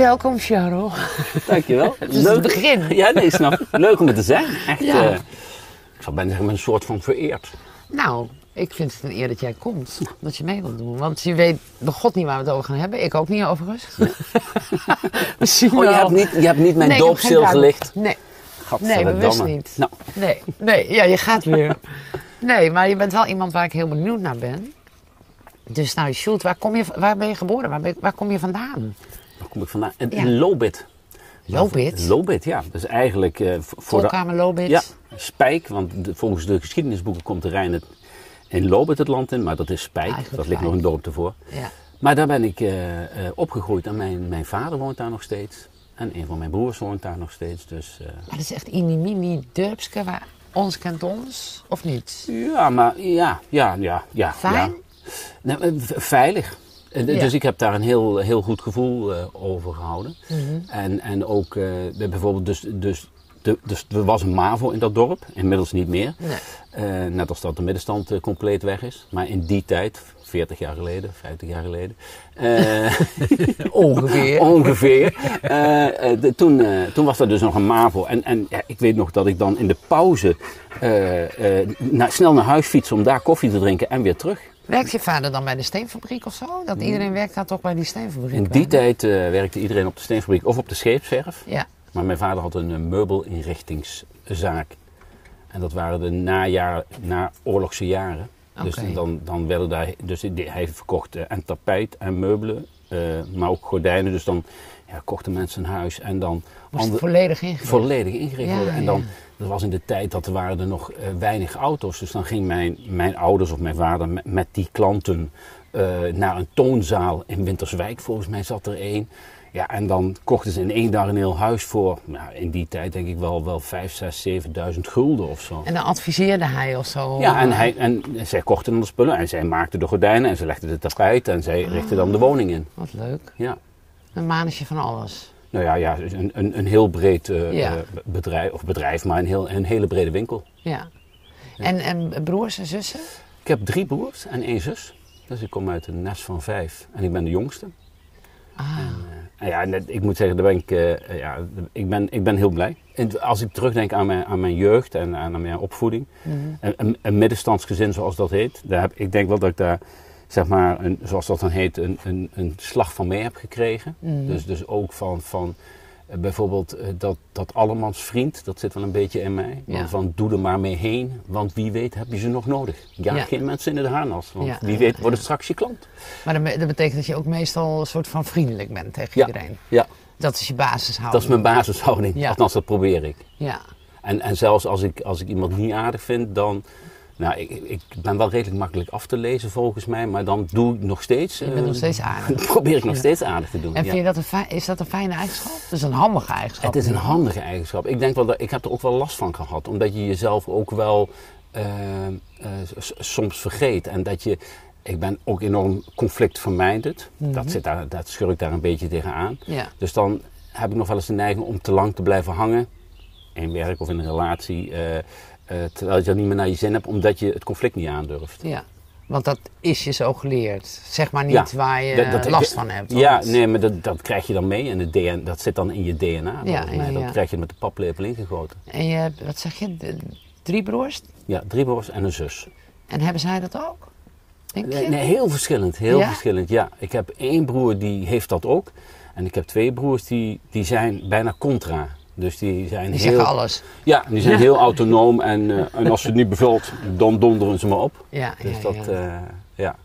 Welkom, Charles. Dankjewel. Het is het begin. Ja, nee, snap ik. Leuk om er te zijn. Echt, Ja. eh, ik zou bijna zeggen, een soort van vereerd. Nou, ik vind het een eer dat jij komt. Dat je mee wilt doen. Want je weet nog god niet waar we het over gaan hebben. Ik ook niet overigens. Misschien Oh, je wel. hebt niet, je hebt niet mijn Nee, doopstil gelicht. Nee, nee, Gadverdamme. bewust niet. Nou, Nee, nee, ja, je gaat weer. Nee, maar je bent wel iemand waar ik heel benieuwd naar ben. Dus nou, Sjoerd, waar, kom je, waar ben je geboren? Waar, ben, waar kom je vandaan? Kom ik vandaan? In, Ja. Lobit. Lobit? Lobit, ja. Dus eigenlijk eh, v- voor de... Lobit? Ja, Spijk, want de- volgens de geschiedenisboeken komt de Rijn het, in Lobit het land in, maar dat is Spijk. Eigenlijk dat ligt nog een dorp ervoor. Ja. Maar daar ben ik eh, eh, opgegroeid en mijn, mijn vader woont daar nog steeds. En een van mijn broers woont daar nog steeds. Dus eh, Maar dat is echt in die mini dorpske waar ons kent ons, of niet? ja, maar ja, ja, ja. ja Fijn? Ja. Eh, v- veilig. En, eh, Ja. Dus ik heb daar een heel, heel goed gevoel eh, over gehouden. Mhm. En, en ook eh, bijvoorbeeld, dus, dus, de, dus er was een MAVO in dat dorp, inmiddels niet meer. Nee. Net als dat de middenstand compleet weg is. Maar in die tijd, 40 jaar geleden, 50 jaar geleden. Ongeveer. ongeveer. de- toen, toen was er dus nog een MAVO. En, en ja, ik weet nog dat ik dan in de pauze na- snel naar huis fietste om daar koffie te drinken en weer terug. Werkt je vader dan bij de steenfabriek of zo? Dat iedereen werkt daar toch bij die steenfabriek? In die tijd eh, werkte iedereen op de steenfabriek of op de scheepswerf. Ja. Maar mijn vader had een eh, meubelinrichtingszaak. En dat waren de najaar, naoorlogse jaren. Dus Oké. dan, dan werden daar, dus hij verkocht eh, en tapijt en meubelen, maar ook gordijnen. Dus dan ja, kochten mensen een huis en dan Was het ander- volledig ingericht? volledig ingericht worden. En dan, dat was in de tijd dat er waren er nog eh, weinig auto's. Dus dan ging mijn, mijn ouders of mijn vader met, met die klanten eh, naar een toonzaal in Winterswijk. Volgens mij zat er één. Ja, en dan kochten ze in één dag een heel huis voor, nou, in die tijd denk ik wel, wel 5, 6, 7.000 gulden of zo. En dan adviseerde hij of zo? Ja, en, eh, hij, en zij kochten dan de spullen en zij maakten de gordijnen en ze legden de tapijt en zij richtten dan de woning in. Wat leuk. Ja. Een manetje van alles. Nou ja, ja een, een, een heel breed eh, Ja. eh, bedrijf, of bedrijf, maar een, heel, een hele brede winkel. Ja. En, en broers en zussen? Ik heb drie broers en één zus. Dus ik kom uit een nest van vijf en ik ben de jongste. Ah, En ja, net- ik moet zeggen, daar ben ik, eh, ja, ik, ben, ik ben heel blij. En als ik terugdenk aan mijn, aan mijn jeugd en aan mijn opvoeding, een, een, een middenstandsgezin zoals dat heet, daar heb, ik denk wel dat ik daar, zeg maar, een, zoals dat dan heet, een, een, een slag van mee heb gekregen. Mhm. Dus, dus ook van, van eh, bijvoorbeeld eh, dat, dat allemans vriend, dat zit wel een beetje in mij. Ja. Van, doe er maar mee heen, want wie weet heb je ze nog nodig. Ja, Ja. geen mensen in de harnas, want Ja. wie weet wordt het straks je klant. maar dat, be- dat betekent dat je ook meestal een soort van vriendelijk bent tegen iedereen. Ja, Dat is je basishouding. dat is mijn basishouding. Ja. Althans, dat probeer ik. Ja. En, en zelfs als ik, als ik iemand niet aardig vind, dan. Nou, ik, ik ben wel redelijk makkelijk af te lezen volgens mij, maar dan doe ik nog steeds. Je bent eh, nog steeds aardig. probeer ik nog steeds aardig te doen. En vind je dat een is dat een fijne eigenschap? Dat is een handige eigenschap. Het is een handige eigenschap. Ik denk wel dat ik heb er ook wel last van gehad, omdat je jezelf ook wel eh, eh, soms vergeet en dat je. Ik ben ook enorm conflictvermijdend. Dat, zit daar, dat schur ik daar een beetje tegenaan. Ja. Dus dan heb ik nog wel eens de neiging om te lang te blijven hangen. In werk of in een relatie. eh, eh, terwijl je dat niet meer naar je zin hebt, omdat je het conflict niet aandurft. ja. Want dat is je zo geleerd. Zeg maar niet Ja, waar je dat- dat- last van hebt. Ja, nee, maar dat, dat krijg je dan mee. En het DNA, dat zit dan in je DNA. Ja, mij. ja, Dat krijg je met de paplepel ingegoten. En je hebt, wat zeg je, drie broers? Ja, drie broers en een zus. En hebben zij dat ook? Denk je? Nee, heel verschillend. Heel verschillend, ja. Ik heb één broer die heeft dat ook. En ik heb twee broers die, die zijn bijna contra. Dus die zijn Die heel... zeggen alles. Ja, die zijn heel autonoom. En, eh, en als het niet bevalt, dan donderen ze me op. Ja, Dus ja, dat, ja. eh, ja.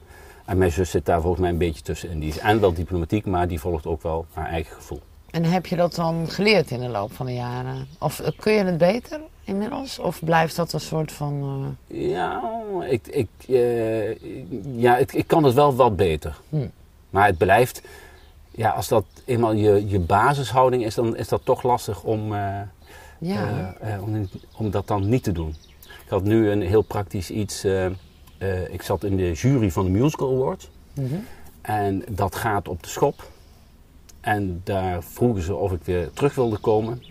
En mijn zus zit daar volgens mij een beetje tussenin. Die is en wel diplomatiek, maar die volgt ook wel haar eigen gevoel. En heb je dat dan geleerd in de loop van de jaren? Of eh, kun je het beter inmiddels? Of blijft dat een soort van... Ja, ik, ik, ja ik, ik kan het wel wat beter. Hm. Maar het blijft, ja, als dat eenmaal je, je basishouding is, dan is dat toch lastig om, eh, eh, ja, eh, om, dat dan niet te doen. Ik had nu een heel praktisch iets. ik zat in de jury van de Musical Awards. Mhm. En dat gaat op de schop. En daar vroegen ze of ik weer terug wilde komen.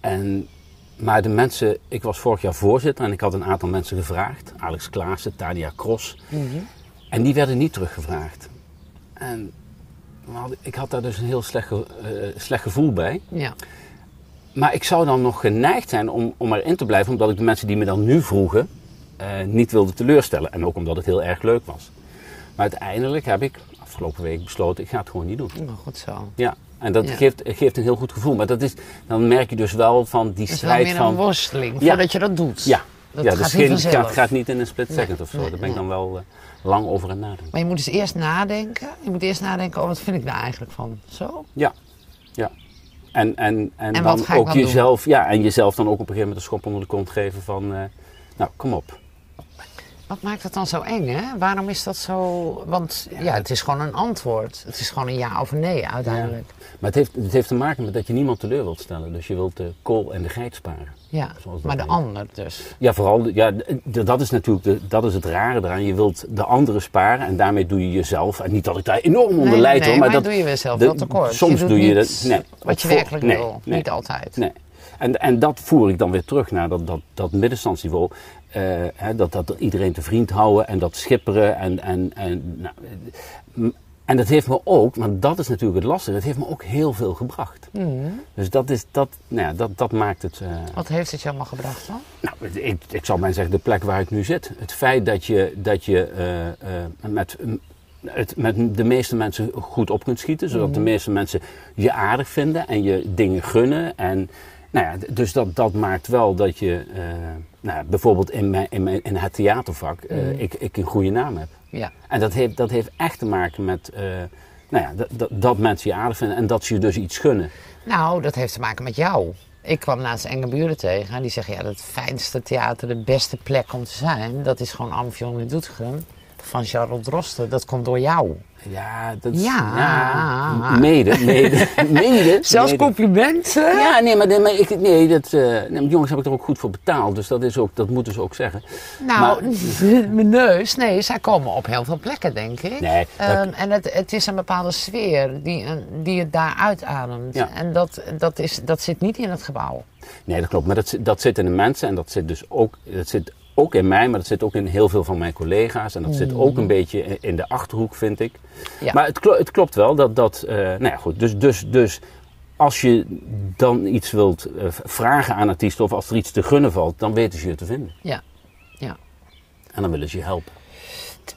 En, maar de mensen, ik was vorig jaar voorzitter en ik had een aantal mensen gevraagd. Alex Klaassen, Tania Cross. Mhm. En die werden niet teruggevraagd. En ik had daar dus een heel slecht, ge- eh, slecht gevoel bij. Ja. Maar ik zou dan nog geneigd zijn om, om erin te blijven, omdat ik de mensen die me dan nu vroegen eh, niet wilde teleurstellen. En ook omdat het heel erg leuk was. Maar uiteindelijk heb ik afgelopen week besloten, ik ga het gewoon niet doen. Nou, goed zo. Ja, en dat Ja. geeft, geeft een heel goed gevoel. Maar dat is, dan merk je dus wel van die Het is wel strijd meer van... een worsteling Ja. voordat je dat doet. Ja, Dat ja gaat dus niet geen, gaat, gaat niet in een split second of zo. nee, Daar ben ik dan wel eh, lang over aan het nadenken. Maar je moet dus eerst nadenken. Je moet eerst nadenken, oh, wat vind ik daar eigenlijk van? Zo? Ja, ja. En, en, en, En dan ook doen? jezelf, ja, en jezelf dan ook op een gegeven moment een schop onder de kont geven van, eh, nou, kom op. Wat maakt het dan zo eng, hè? Waarom is dat zo... Want ja, het is gewoon een antwoord. Het is gewoon een ja of een nee uiteindelijk. Maar het heeft, het heeft te maken met dat je niemand teleur wilt stellen. Dus je wilt de kool en de geit sparen. Ja, maar de ander dus. Ja, vooral, ja, dat is natuurlijk de, dat is het rare eraan. Je wilt de anderen sparen en daarmee doe je jezelf. En niet dat ik daar enorm onder nee, leid nee, hoor. Maar, maar dat doe je weer zelf wel tekort. Soms doe je dat. Nee, wat je voor- werkelijk nee, wil. Niet altijd. Nee. En, en dat voer ik dan weer terug naar dat, dat, dat middenstandsniveau. Eh, hè, dat, dat iedereen te vriend houden en dat schipperen. En, en, en, nou, en dat heeft me ook, maar dat is natuurlijk het lastige, dat heeft me ook heel veel gebracht. Hmm. Dus dat, is, dat, nou ja, dat, dat maakt het. eh, Wat heeft het je allemaal gebracht dan? nou, ik, ik zou maar zeggen, de plek waar ik nu zit. Het feit dat je, dat je eh, eh, met, het, met de meeste mensen goed op kunt schieten. Zodat de meeste mensen je aardig vinden en je dingen gunnen. En, nou ja, dus dat, dat maakt wel dat je, nou, ja, bijvoorbeeld in, mijn, in, mijn, in het theatervak, eh, ik, ik een goede naam heb. Ja. En dat heeft, dat heeft echt te maken met eh, nou ja, dat, mensen je aardig vinden en dat ze je dus iets gunnen. Nou, dat heeft te maken met jou. Ik kwam naast enge buren tegen en die zeggen, ja, het fijnste theater, de beste plek om te zijn, dat is gewoon Amphion in Doetinchem van Charlotte Drosten. Dat komt door jou. Ja, dat is, Ja. ja, mede, mede, mede. Zelfs complimenten? Ja, nee, maar, nee, maar ik, nee, dat, eh, nee, jongens heb ik er ook goed voor betaald, dus dat, is ook, dat moeten ze ook zeggen. Nou, mijn neus, nee, zij komen op heel veel plekken, denk ik. Nee, dat- Ehm, en het, het is een bepaalde sfeer die, die het daar uitademt. Ja. En dat, dat, is, dat zit niet in het gebouw. Nee, dat klopt, maar dat, zit- dat zit in de mensen en dat zit dus ook, dat zit ook in mij, maar dat zit ook in heel veel van mijn collega's en dat zit ook een beetje in- de achterhoek, vind ik. Mm. Ja. Maar het, het klopt wel dat, dat eh, nou ja, goed, dus, dus, dus als je dan iets wilt eh, vragen aan artiesten of als er iets te gunnen valt, dan weten ze je te vinden. Ja. ja. En dan willen ze je helpen.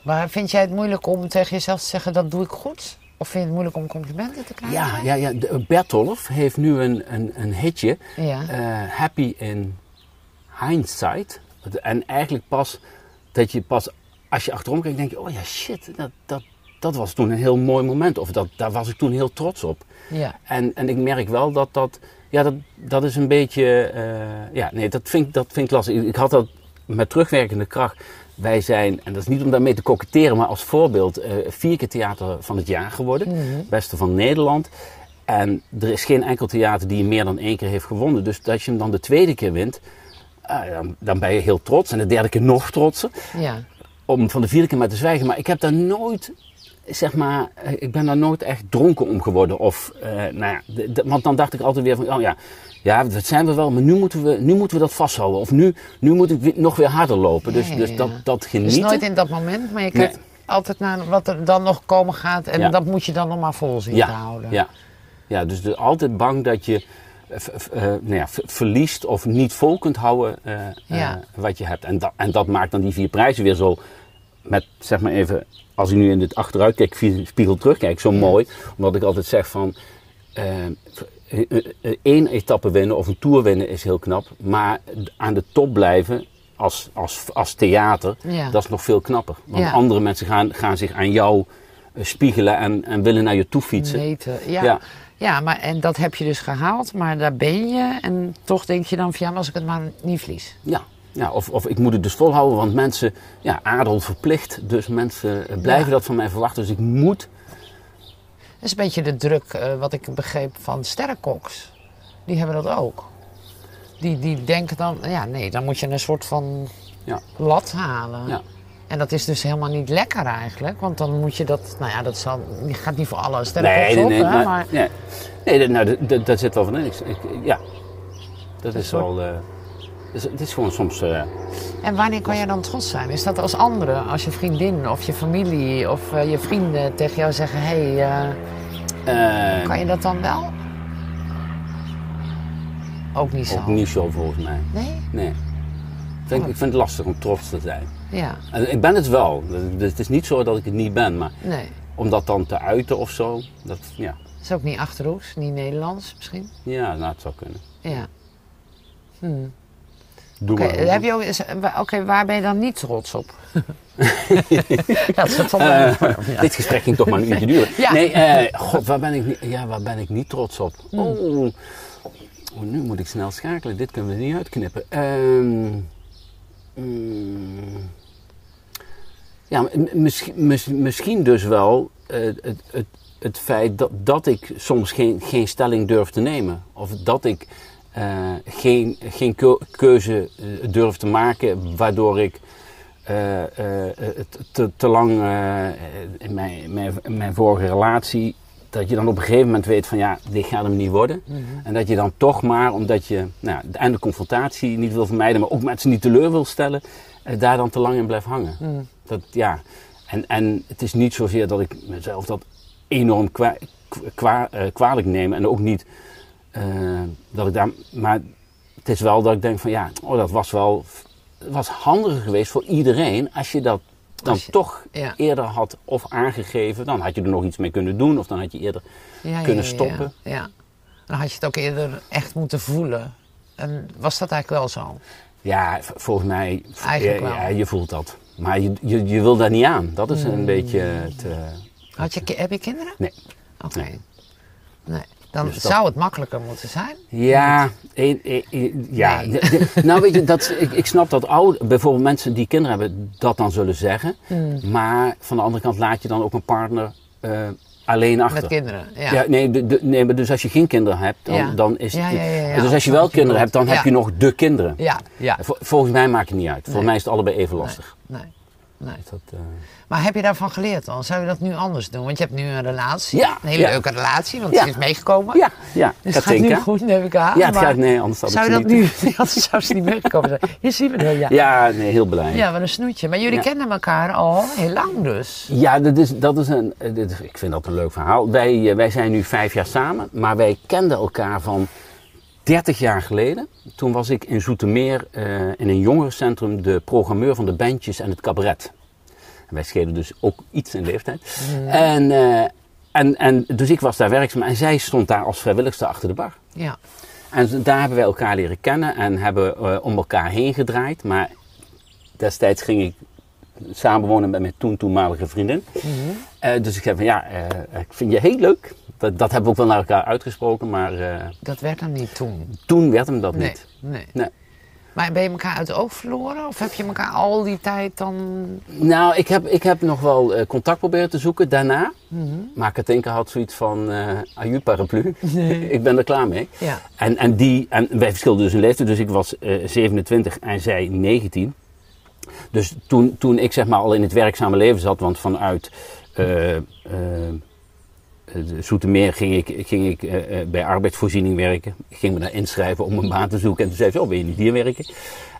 Maar vind jij het moeilijk om tegen jezelf te zeggen, dat doe ik goed? Of vind je het moeilijk om complimenten te krijgen? Ja, ja, ja. Bertolf heeft nu een, een, een hitje. Ja. eh, happy in hindsight. En eigenlijk pas dat je pas als je achterom kijkt, denk je: oh ja, shit, dat, dat, dat was toen een heel mooi moment. Of dat, daar was ik toen heel trots op. Ja. En, en ik merk wel dat dat, ja, dat, dat is een beetje, eh, ja, nee, dat vind, ik- dat vind ik lastig. Ik, had dat met terugwerkende kracht. Wij zijn, en dat is niet om daarmee te koketteren, maar als voorbeeld, eh, vier keer theater van het jaar geworden. Beste van Nederland. En er is geen enkel theater die meer dan één keer heeft gewonnen. Dus dat je hem dan de tweede keer wint, dan, dan ben je heel trots. En de derde keer nog trotser ja. om van de vierde keer maar te zwijgen. Maar ik heb daar nooit, zeg maar, eh, ik ben daar nooit echt dronken om geworden. Of, eh, nou ja, want dan dacht ik altijd weer van, oh ja, ja, dat zijn we wel, maar nu moeten we, nu moeten we dat vasthouden. Of nu, nu moet ik nog weer harder lopen. Dus, Ja, ja, dus dat, dat Dus genieten. nooit in dat moment, maar je kijkt Nee. altijd naar wat er dan nog komen gaat. En dat moet je dan nog maar vol zien te houden. ja, ja, dus altijd bang dat je eh, nou ja, verliest of niet vol kunt houden eh, Ja. eh, wat je hebt. En, dat en dat maakt dan die vier prijzen weer zo, met zeg maar even, als ik nu in dit achteruitkijk, via- spiegel terugkijk, zo mooi. Omdat ik altijd zeg van, één etappe winnen of een tour winnen is heel knap. Maar aan de top blijven als, als, als theater, Ja. dat is nog veel knapper. Want andere mensen gaan, gaan zich aan jou spiegelen en, en willen naar je toe fietsen. Meten. Ja. Ja. Maar en dat heb je dus gehaald, maar daar ben je. En toch denk je dan van ja, maar als ik het maar niet verlies. Ja, ja of, of ik moet het dus volhouden, want mensen, ja, adel verplicht. Dus mensen eh, blijven Ja. dat van mij verwachten. Dus ik moet, Dat is een beetje de druk, eh, wat ik begreep van sterrenkoks. Die hebben dat ook. Die, die denken dan, ja nee, dan moet je een soort van ja, lat halen. ja. En dat is dus helemaal niet lekker eigenlijk. Want dan moet je dat, nou ja, dat zal, je gaat niet voor alle sterrenkoks Nee, nee, op, nee, hè, maar, maar nee, nee, nou, dat- zit wel van in. Ik, ik- ja, dat is soort- wel, eh, het is- het is gewoon soms, eh, En wanneer kan je dan trots zijn? Is dat als anderen, als je vriendin of je familie of eh, je vrienden tegen jou zeggen: hé, hey, eh, Eh, Kan je dat dan wel? Ook niet zo. Ook niet zo volgens mij. Nee? Nee. Ik vind, ik vind het lastig om trots te zijn. Ja. En ik ben het wel. Dus het is niet zo dat ik het niet ben, maar Nee. om dat dan te uiten of zo, dat, ja, is ook niet Achterhoeks, niet Nederlands misschien? ja nou, het zou kunnen. Ja. Doe Oké, maar. heb je ook, oké, waar ben je dan niet trots op? dat is Eh, ja. Dit gesprek ging toch maar een uurtje duren. Ja. Nee, eh, god, waar ben, ik, niet- ja, waar ben ik niet trots op? Hmm. Oh, oh, nu moet ik snel schakelen. Dit kunnen we niet uitknippen. Ehm, mm, ja, misschien, mis- misschien dus wel eh, het, het, het feit dat, dat ik soms geen, geen stelling durf te nemen. Of dat ik eh, geen, geen keu- keuze eh, durf te maken waardoor ik te, te lang in, mijn, mijn, mijn vorige relatie, dat je dan op een gegeven moment weet van ja, dit gaat hem niet worden. En dat je dan toch maar, omdat je nou, de einde confrontatie niet wil vermijden, maar ook mensen niet teleur wil stellen, eh, daar dan te lang in blijft hangen. Dat, ja. en, en het is niet zozeer dat ik mezelf dat enorm kwa, kwa- eh, kwalijk neem en ook niet eh, dat ik daar, maar het is wel dat ik denk van ja, oh, dat was wel was handiger geweest voor iedereen als je dat dan je- toch ja. eerder had of aangegeven. Dan had je er nog iets mee kunnen doen of dan had je eerder Ja, kunnen ja, stoppen. Ja, ja. Dan had je het ook eerder echt moeten voelen. En was dat eigenlijk wel zo? Ja, volgens mij, Eigenlijk ja, wel. ja, je voelt dat. Maar je, je, je wil daar niet aan. Dat is Mm. een beetje het... eh, Had je, heb je kinderen? nee. Oké. Nee. Nee. Dan Dus dat- zou het makkelijker moeten zijn. Ja, eh, eh, eh, ja. Nee. de- de- nou weet je, dat, ik, ik snap dat oude, bijvoorbeeld mensen die kinderen hebben dat dan zullen zeggen. Hmm. Maar van de andere kant laat je dan ook een partner alleen achter. Met kinderen. Ja. Ja, nee, de, de- nee, maar dus als je geen kinderen hebt, dan, Ja. dan is Ja, het... ja, ja, ja. Dus als je wel kinderen hebt, dan heb je nog de kinderen. ja. ja. Vol- Volgens mij maakt het niet uit. Volgens Nee. mij is het allebei even lastig. Nee. nee. Dat, eh, Maar heb je daarvan geleerd dan? Zou je dat nu anders doen? Want je hebt nu een relatie. Ja, Een hele ja. leuke relatie, want Ja. ze is meegekomen. ja, ja. Dus het gaat nu goed, neem ik aan. Ja, het gaat, nee, anders Zou je dat niet. nu... Zou ze niet meegekomen zijn. Hier zien we het, ja. Ja, nee, heel blij. Ja, wat een snoetje. Maar jullie kennen elkaar al heel lang dus. Ja, dat is, dat is een, dit- ik vind dat een leuk verhaal. Wij, eh, wij zijn nu vijf jaar samen, maar wij kenden elkaar van 30 jaar geleden. Toen was ik in Zoetermeer eh, in een jongerencentrum de programmeur van de bandjes en het cabaret. En wij schelen dus ook iets in leeftijd. En, eh, en, en, dus ik was daar werkzaam en zij stond daar als vrijwilligste achter de bar. Ja. En daar hebben wij elkaar leren kennen en hebben eh, om elkaar heen gedraaid. Maar destijds ging ik samenwonen met mijn toen toenmalige vriendin. Eh, dus ik zei van ja, eh, ik vind je heel leuk. Dat, dat hebben we ook wel naar elkaar uitgesproken, maar eh, Dat werd hem niet toen. toen werd hem dat Nee. niet. nee. Nee. Maar ben je elkaar uit het oog verloren? Of heb je elkaar al die tijd dan... Nou, ik heb, ik heb nog wel contact proberen te zoeken daarna. Mhm. Maar Katinka had zoiets van, eh aju paraplu, ik ben er klaar mee. Ja. En, en, die, en wij verschilden dus in leeftijd, dus ik was eh, 27 en zij 19. Dus toen, toen ik zeg maar al in het werkzame leven zat, want vanuit eh, de Zoetermeer ging ik, ging ik bij arbeidsvoorziening werken. Ik ging me daar inschrijven om een baan te zoeken en toen zei ze, oh wil je niet hier werken?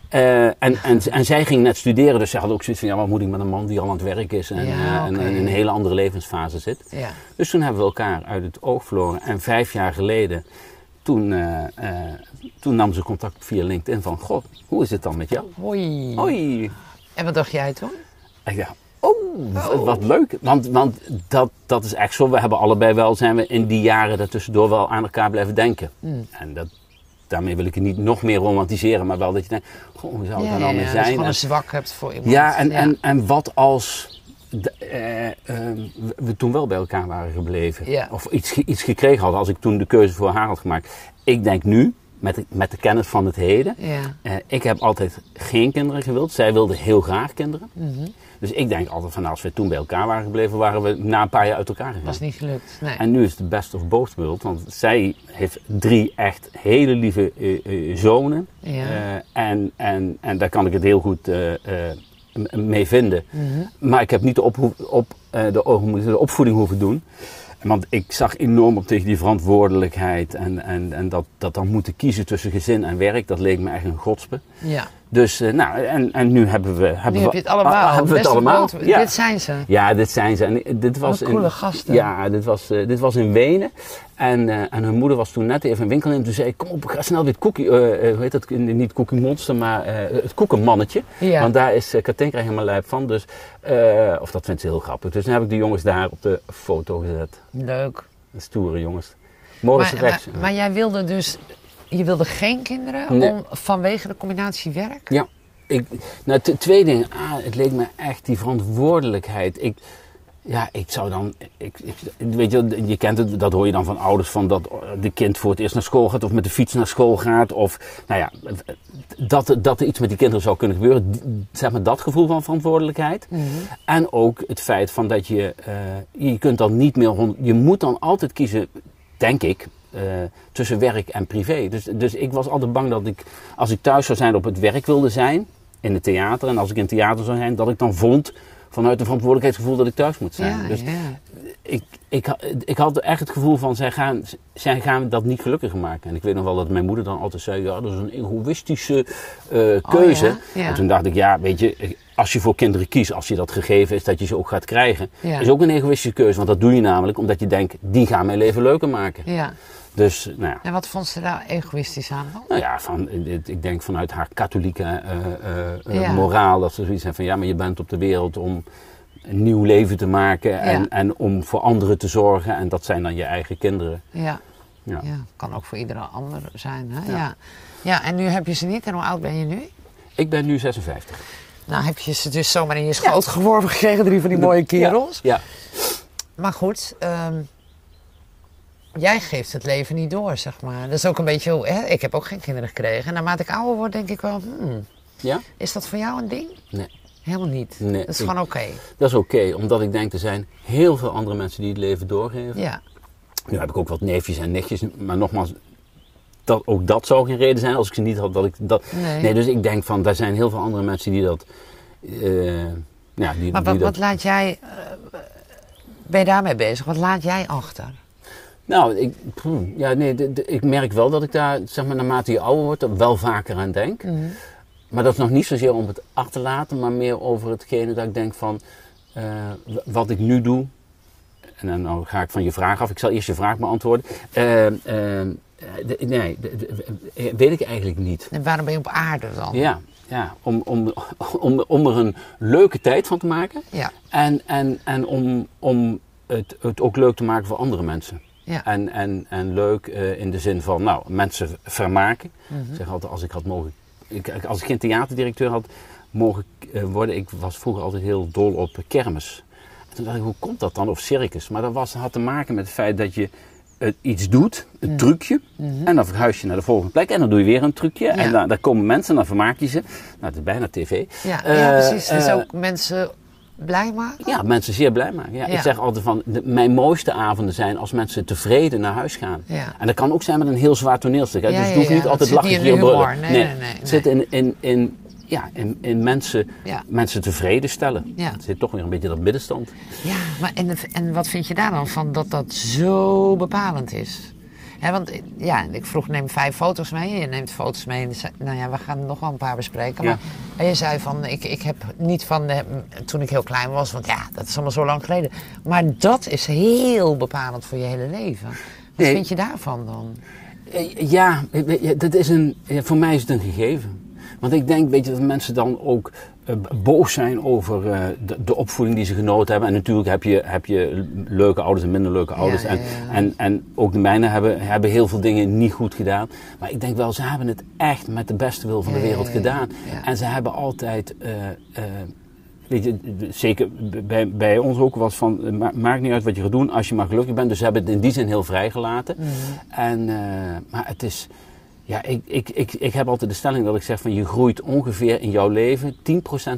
En, en, en zij ging net studeren, dus ze had ook zoiets van, ja wat moet ik met een man die al aan het werk is en, Ja, en in een hele andere levensfase zit. Ja. Dus toen hebben we elkaar uit het oog verloren. En vijf jaar geleden, toen, eh, eh, toen nam ze contact via LinkedIn van... God, hoe is het dan met jou? Hoi. Hoi. En wat dacht jij toen? En ik dacht, oh, wat- wat leuk. Want, want dat, dat is echt zo. We hebben allebei wel, zijn we in die jaren daartussendoor wel aan elkaar blijven denken. Hmm. En dat, daarmee wil ik het niet nog meer romantiseren. Maar wel dat je denkt, goh, hoe zou het er nou mee dat je zijn? gewoon En- een zwak hebt voor iemand. ja, en, En, en wat als eh, ehm, we- toen wel bij elkaar waren gebleven? Ja. Of iets, iets gekregen hadden als ik toen de keuze voor haar had gemaakt. Ik denk nu, met de, met de kennis van het heden, Ja. eh, ik heb altijd geen kinderen gewild. Zij wilde heel graag kinderen. Mhm. Dus ik denk altijd van nou, als we toen bij elkaar waren gebleven, waren we na een paar jaar uit elkaar gegaan. Was niet gelukt. Nee. En nu is het de best of both world, want zij heeft drie echt hele lieve eh, zonen. Ja. En, en, en daar kan ik het heel goed mee vinden. Mhm. Maar ik heb niet de, opho- op, eh, de, de opvoeding hoeven doen. Want ik zag enorm op tegen die verantwoordelijkheid en, en, en dat, dat dan moeten kiezen tussen gezin en werk, dat leek me echt een godspe. Ja. Dus, eh, nou, en, en nu hebben we... Hebben Nu we, heb je het allemaal. ah, hebben we het allemaal. Ja. Dit zijn ze. Ja, dit zijn ze. En dit was Wat coole in, gasten. Ja, dit was, eh, dit was in Wenen. En, eh, en hun moeder was toen net even een winkel in. Toen zei ik, kom op, ga snel eh, eh, hoe heet dat, niet Cookie Monster, maar het koekenmannetje. Ja. Want daar is uh, Katinka helemaal lijp van. Dus, of dat vindt ze heel grappig. Dus dan heb ik de jongens daar op de foto gezet. Leuk. Stoere jongens. Morris Maar, maar, maar jij wilde dus... Je wilde geen kinderen Nee. om, vanwege de combinatie werk? Ja, ik, nou, twee dingen. Ah, het leek me echt die verantwoordelijkheid. Ik, ja, ik zou dan, ik, ik, weet je, je kent het, dat hoor je dan van ouders, van dat de kind voor het eerst naar school gaat of met de fiets naar school gaat. Of, nou ja, dat, dat er iets met die kinderen zou kunnen gebeuren. Zeg maar dat gevoel van verantwoordelijkheid. En ook het feit van dat je, eh, je kunt dan niet meer, je moet dan altijd kiezen, denk ik, eh, tussen werk en privé. Dus, dus ik was altijd bang dat ik, als ik thuis zou zijn, op het werk wilde zijn, in het theater. En als ik in het theater zou zijn, dat ik dan vond, vanuit een verantwoordelijkheidsgevoel, dat ik thuis moet zijn. Ja, dus ja. ik, ik, ik had echt het gevoel van, zij gaan, zij gaan dat niet gelukkiger maken. En ik weet nog wel dat mijn moeder dan altijd zei, ja, dat is een egoïstische eh, keuze. ja? Ja. En toen dacht ik, ja, weet je, als je voor kinderen kiest, als je dat gegeven is, dat je ze ook gaat krijgen, is ook een egoïstische keuze. Want dat doe je namelijk omdat je denkt, die gaan mijn leven leuker maken. Ja. Dus, nou ja. En wat vond ze daar egoïstisch aan? Nou ja, van, ik denk vanuit haar katholieke eh, eh, eh, Ja. moraal dat ze zoiets hebben van ja, maar je bent op de wereld om een nieuw leven te maken en, Ja. en om voor anderen te zorgen en dat zijn dan je eigen kinderen. Ja. Ja. Kan ook voor iedere ander zijn. Hè? Ja. Ja. Ja. en nu heb je ze niet. En hoe oud ben je nu? Ik ben nu 56. Nou heb je ze dus zomaar in je schoot geworpen gekregen, drie van die mooie kerels. Ja, Maar goed, ehm, jij geeft het leven niet door, zeg maar. Dat is ook een beetje, hoe- hè? ik heb ook geen kinderen gekregen. En naarmate ik ouder word, denk ik wel, hmm, ja? is dat voor jou een ding? Nee, Helemaal niet. Nee, dat is ik- gewoon oké. dat is oké, omdat ik denk er zijn heel veel andere mensen die het leven doorgeven. Ja. Nu heb ik ook wat neefjes en nichtjes, maar nogmaals, dat, ook dat zou geen reden zijn als ik ze niet had. Dat ik dat, Nee. dus ik denk van, daar zijn heel veel andere mensen die dat... eh, ja, die, Maar die wat, dat wat laat jij, eh, ben je daarmee bezig? Wat laat jij achter? Nou, ik, ja, nee, de- de- ik merk wel dat ik daar, zeg maar, naarmate je ouder wordt, wel vaker aan denk. Mhm. Maar dat is nog niet zozeer om het achter te laten, maar meer over hetgene dat ik denk van, eh, wat ik nu doe. En dan nou ga ik van je vraag af, ik zal eerst je vraag beantwoorden. Eh, eh, de- nee, eh, weet ik eigenlijk niet. En waarom ben je op aarde dan? Ja, ja om, om, om, om er een leuke tijd van te maken. Ja. En, en, en om, om het, het ook leuk te maken voor andere mensen. Ja. En, en, en leuk eh, in de zin van, nou, mensen vermaken. Mhm. Ik zeg altijd, als ik had mogen, ik, als ik geen theaterdirecteur had mogen eh, worden, ik was vroeger altijd heel dol op kermis. En toen dacht ik, hoe komt dat dan? Of circus. Maar dat was, had te maken met het feit dat je eh, iets doet, een Mhm. trucje, en dan verhuis je naar de volgende plek en dan doe je weer een trucje. En dan, daar komen mensen en dan vermaak je ze. Nou, het is bijna tv. Ja, ja precies. Dus ook mensen blij maken? ja, mensen zeer blij maken. Ja, Ja. Ik zeg altijd van, de- mijn mooiste avonden zijn als mensen tevreden naar huis gaan. Ja. En dat kan ook zijn met een heel zwaar toneelstuk. Hè? Dus het hoeft niet altijd lachen brullen. humor. Nee, nee, nee, Het zit in, in, in, ja, in, in mensen, mensen tevreden stellen. Het zit toch weer een beetje dat middenstand. Ja, maar en, en wat vind je daar dan van dat dat zo bepalend is? Hè, want eh, ja, ik vroeg neem vijf foto's mee. Je neemt foto's mee. En zei- nou ja, we gaan nog wel een paar bespreken. Ja. Maar en je zei van, ik, ik heb niet van de, toen ik heel klein was, want ja, dat is allemaal zo lang geleden. Maar dat is heel bepalend voor je hele leven. Wat Nee. vind je daarvan dan? Eh, Ja, je, dat is een, voor mij is het een gegeven. Want ik denk, weet je, dat mensen dan ook eh, boos zijn over eh, de, de opvoeding die ze genoten hebben. En natuurlijk heb je, heb je leuke ouders en minder leuke ouders. ja, en, ja, ja. En, en ook de mijne hebben, hebben heel veel dingen niet goed gedaan. Maar ik denk wel, ze hebben het echt met de beste wil van de wereld gedaan. En ze hebben altijd... eh, eh, Weet je, zeker bij, bij ons ook was van, eh, ma- maakt niet uit wat je gaat doen als je maar gelukkig bent. Dus ze hebben het in die zin heel vrijgelaten. Mhm. En, eh, maar het is, ja, ik, ik, ik, ik heb altijd de stelling dat ik zeg van je groeit ongeveer in jouw leven 10%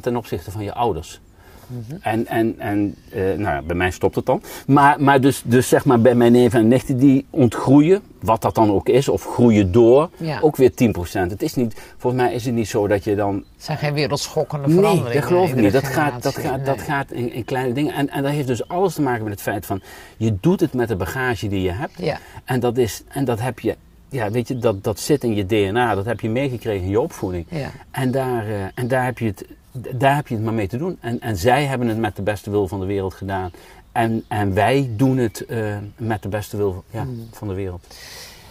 ten opzichte van je ouders. Mhm. En, en, en eh, nou ja, bij mij stopt het dan. Maar, maar dus, dus zeg maar bij mijn neven en nichten die ontgroeien, wat dat dan ook is, of groeien door, Ja. ook weer 10%. Het is niet, volgens mij is het niet zo dat je dan Het zijn geen wereldschokkende Nee, veranderingen. dat geloof ik niet. Dat gaat, dat gaat, dat Nee. gaat in, in kleine dingen. En, en dat heeft dus alles te maken met het feit van... je doet het met de bagage die je hebt. Ja. En, dat is, en dat heb je ja, weet je, dat, dat zit in je DNA, dat heb je meegekregen in je opvoeding. Ja. En, daar, eh, en daar, heb je het, daar heb je het maar mee te doen. En, en zij hebben het met de beste wil van de wereld gedaan. En, en wij doen het eh, met de beste wil ja, Hmm. van de wereld.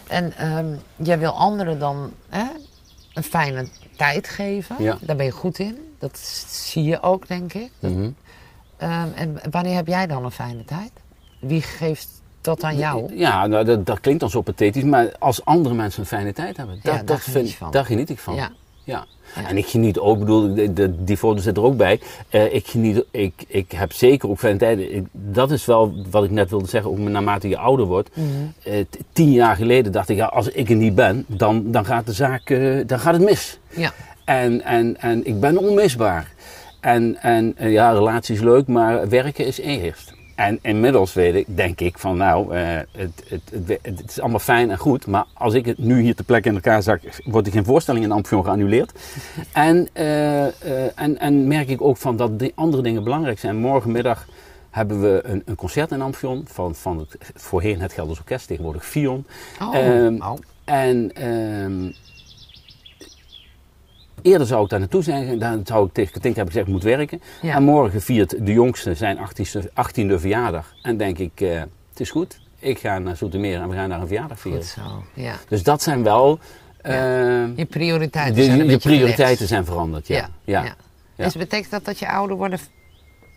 En ehm, jij wil anderen dan hè, een fijne tijd geven. Ja. Daar ben je goed in. Dat zie je ook, denk ik. Mhm. Ehm, en wanneer heb jij dan een fijne tijd? Wie geeft dat aan jou? Ja, nou, dat, dat klinkt dan zo pathetisch, maar als andere mensen een fijne tijd hebben, dat, daar dat geniet daar ik van. Ja. Ja. En ik geniet ook, bedoel, de, de- die foto zit er ook bij. Eh, ik, geniet, ik, ik heb zeker ook fijne tijden. Ik- dat is wel wat ik net wilde zeggen, ook naarmate je ouder wordt. Mhm. Eh, tien jaar geleden dacht ik, ja, als ik er niet ben, dan, dan gaat de zaak, eh, dan gaat het mis. Ja. En, en, en ik ben onmisbaar. En, en ja, relatie is leuk, maar werken is eerst. En inmiddels weet ik, denk ik van nou, eh, het, het, het, het is allemaal fijn en goed. Maar als ik het nu hier ter plekke in elkaar zak, wordt er geen voorstelling in Amfion geannuleerd. En, eh, eh, en, en merk ik ook van dat die andere dingen belangrijk zijn. Morgenmiddag hebben we een, een concert in Amfion van, van het voorheen het Gelders Orkest, tegenwoordig Fion. Oh, oh. En ehm, eerder zou ik daar naartoe zijn, dan zou ik tegen Katinka hebben gezegd, ik moet werken. Ja. En morgen viert de jongste zijn 18e, 18e verjaardag. En denk ik, eh, het is goed, ik ga naar Zoetermeer en we gaan daar een verjaardag vieren. Goed zo. Ja. Dus dat zijn wel, eh, Je prioriteiten de, zijn een je prioriteiten gelegd. zijn veranderd. Ja. Ja. Dus betekent dat dat je ouder worden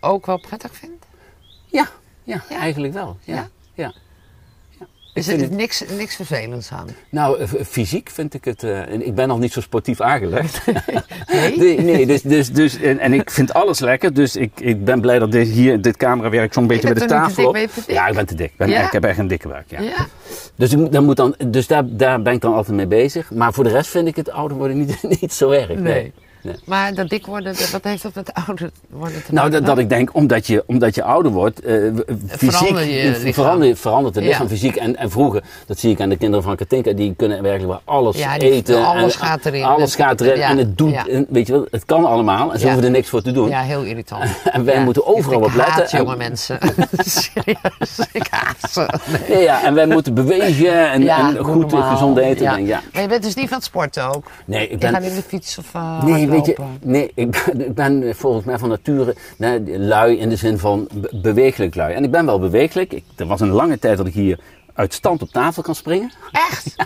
ook wel prettig vindt? Ja. Ja, Ja? eigenlijk wel. Ja. Ja? Ja. Er het- niks, niks vervelends aan. Nou, eh, fysiek vind ik het. en ik ben nog niet zo sportief aangelegd. Nee? nee, nee, dus, dus, dus, en, en ik vind alles lekker. Dus ik, ik ben blij dat dit, hier, dit camerawerk zo'n beetje Je bij de tafel. dik, dik? Ja, ik ben te dik. Ik Ben, Ja? Ik heb echt een dikke buik. Ja. Ja. Dus, ik dan moet dan, dus daar, daar ben ik dan altijd mee bezig. Maar voor de rest vind ik het ouder worden niet, niet zo erg. Nee. Nee. Maar dat dik worden, wat heeft dat met ouder worden te Nou, maken? dat, dat ik denk, omdat je, omdat je ouder wordt, eh, fysiek, Verander je verander, verandert het Ja. lichaam fysiek. En, en vroeger, dat zie ik aan de kinderen van Katinka, die kunnen werkelijk wel alles Ja, die- eten. alles en, gaat erin. Alles gaat erin en het doet, en weet je wel, het kan allemaal en ze hoeven er niks voor te doen. Ja, heel irritant. En wij moeten overal op letten. haat jonge mensen. Serieus, ik haat ze. Nee. Ja, en wij moeten bewegen en, goed en normaal. gezond eten. Ja. Ja. Maar je bent dus niet van het sporten ook? Nee, ik Je ben, gaat niet de fiets of uh, Nee, weet je, nee ik, ben, ik ben volgens mij van nature nee, lui in de zin van be- bewegelijk lui. En ik ben wel bewegelijk. Ik, er was een lange tijd dat ik hier uit stand op tafel kan springen. Echt?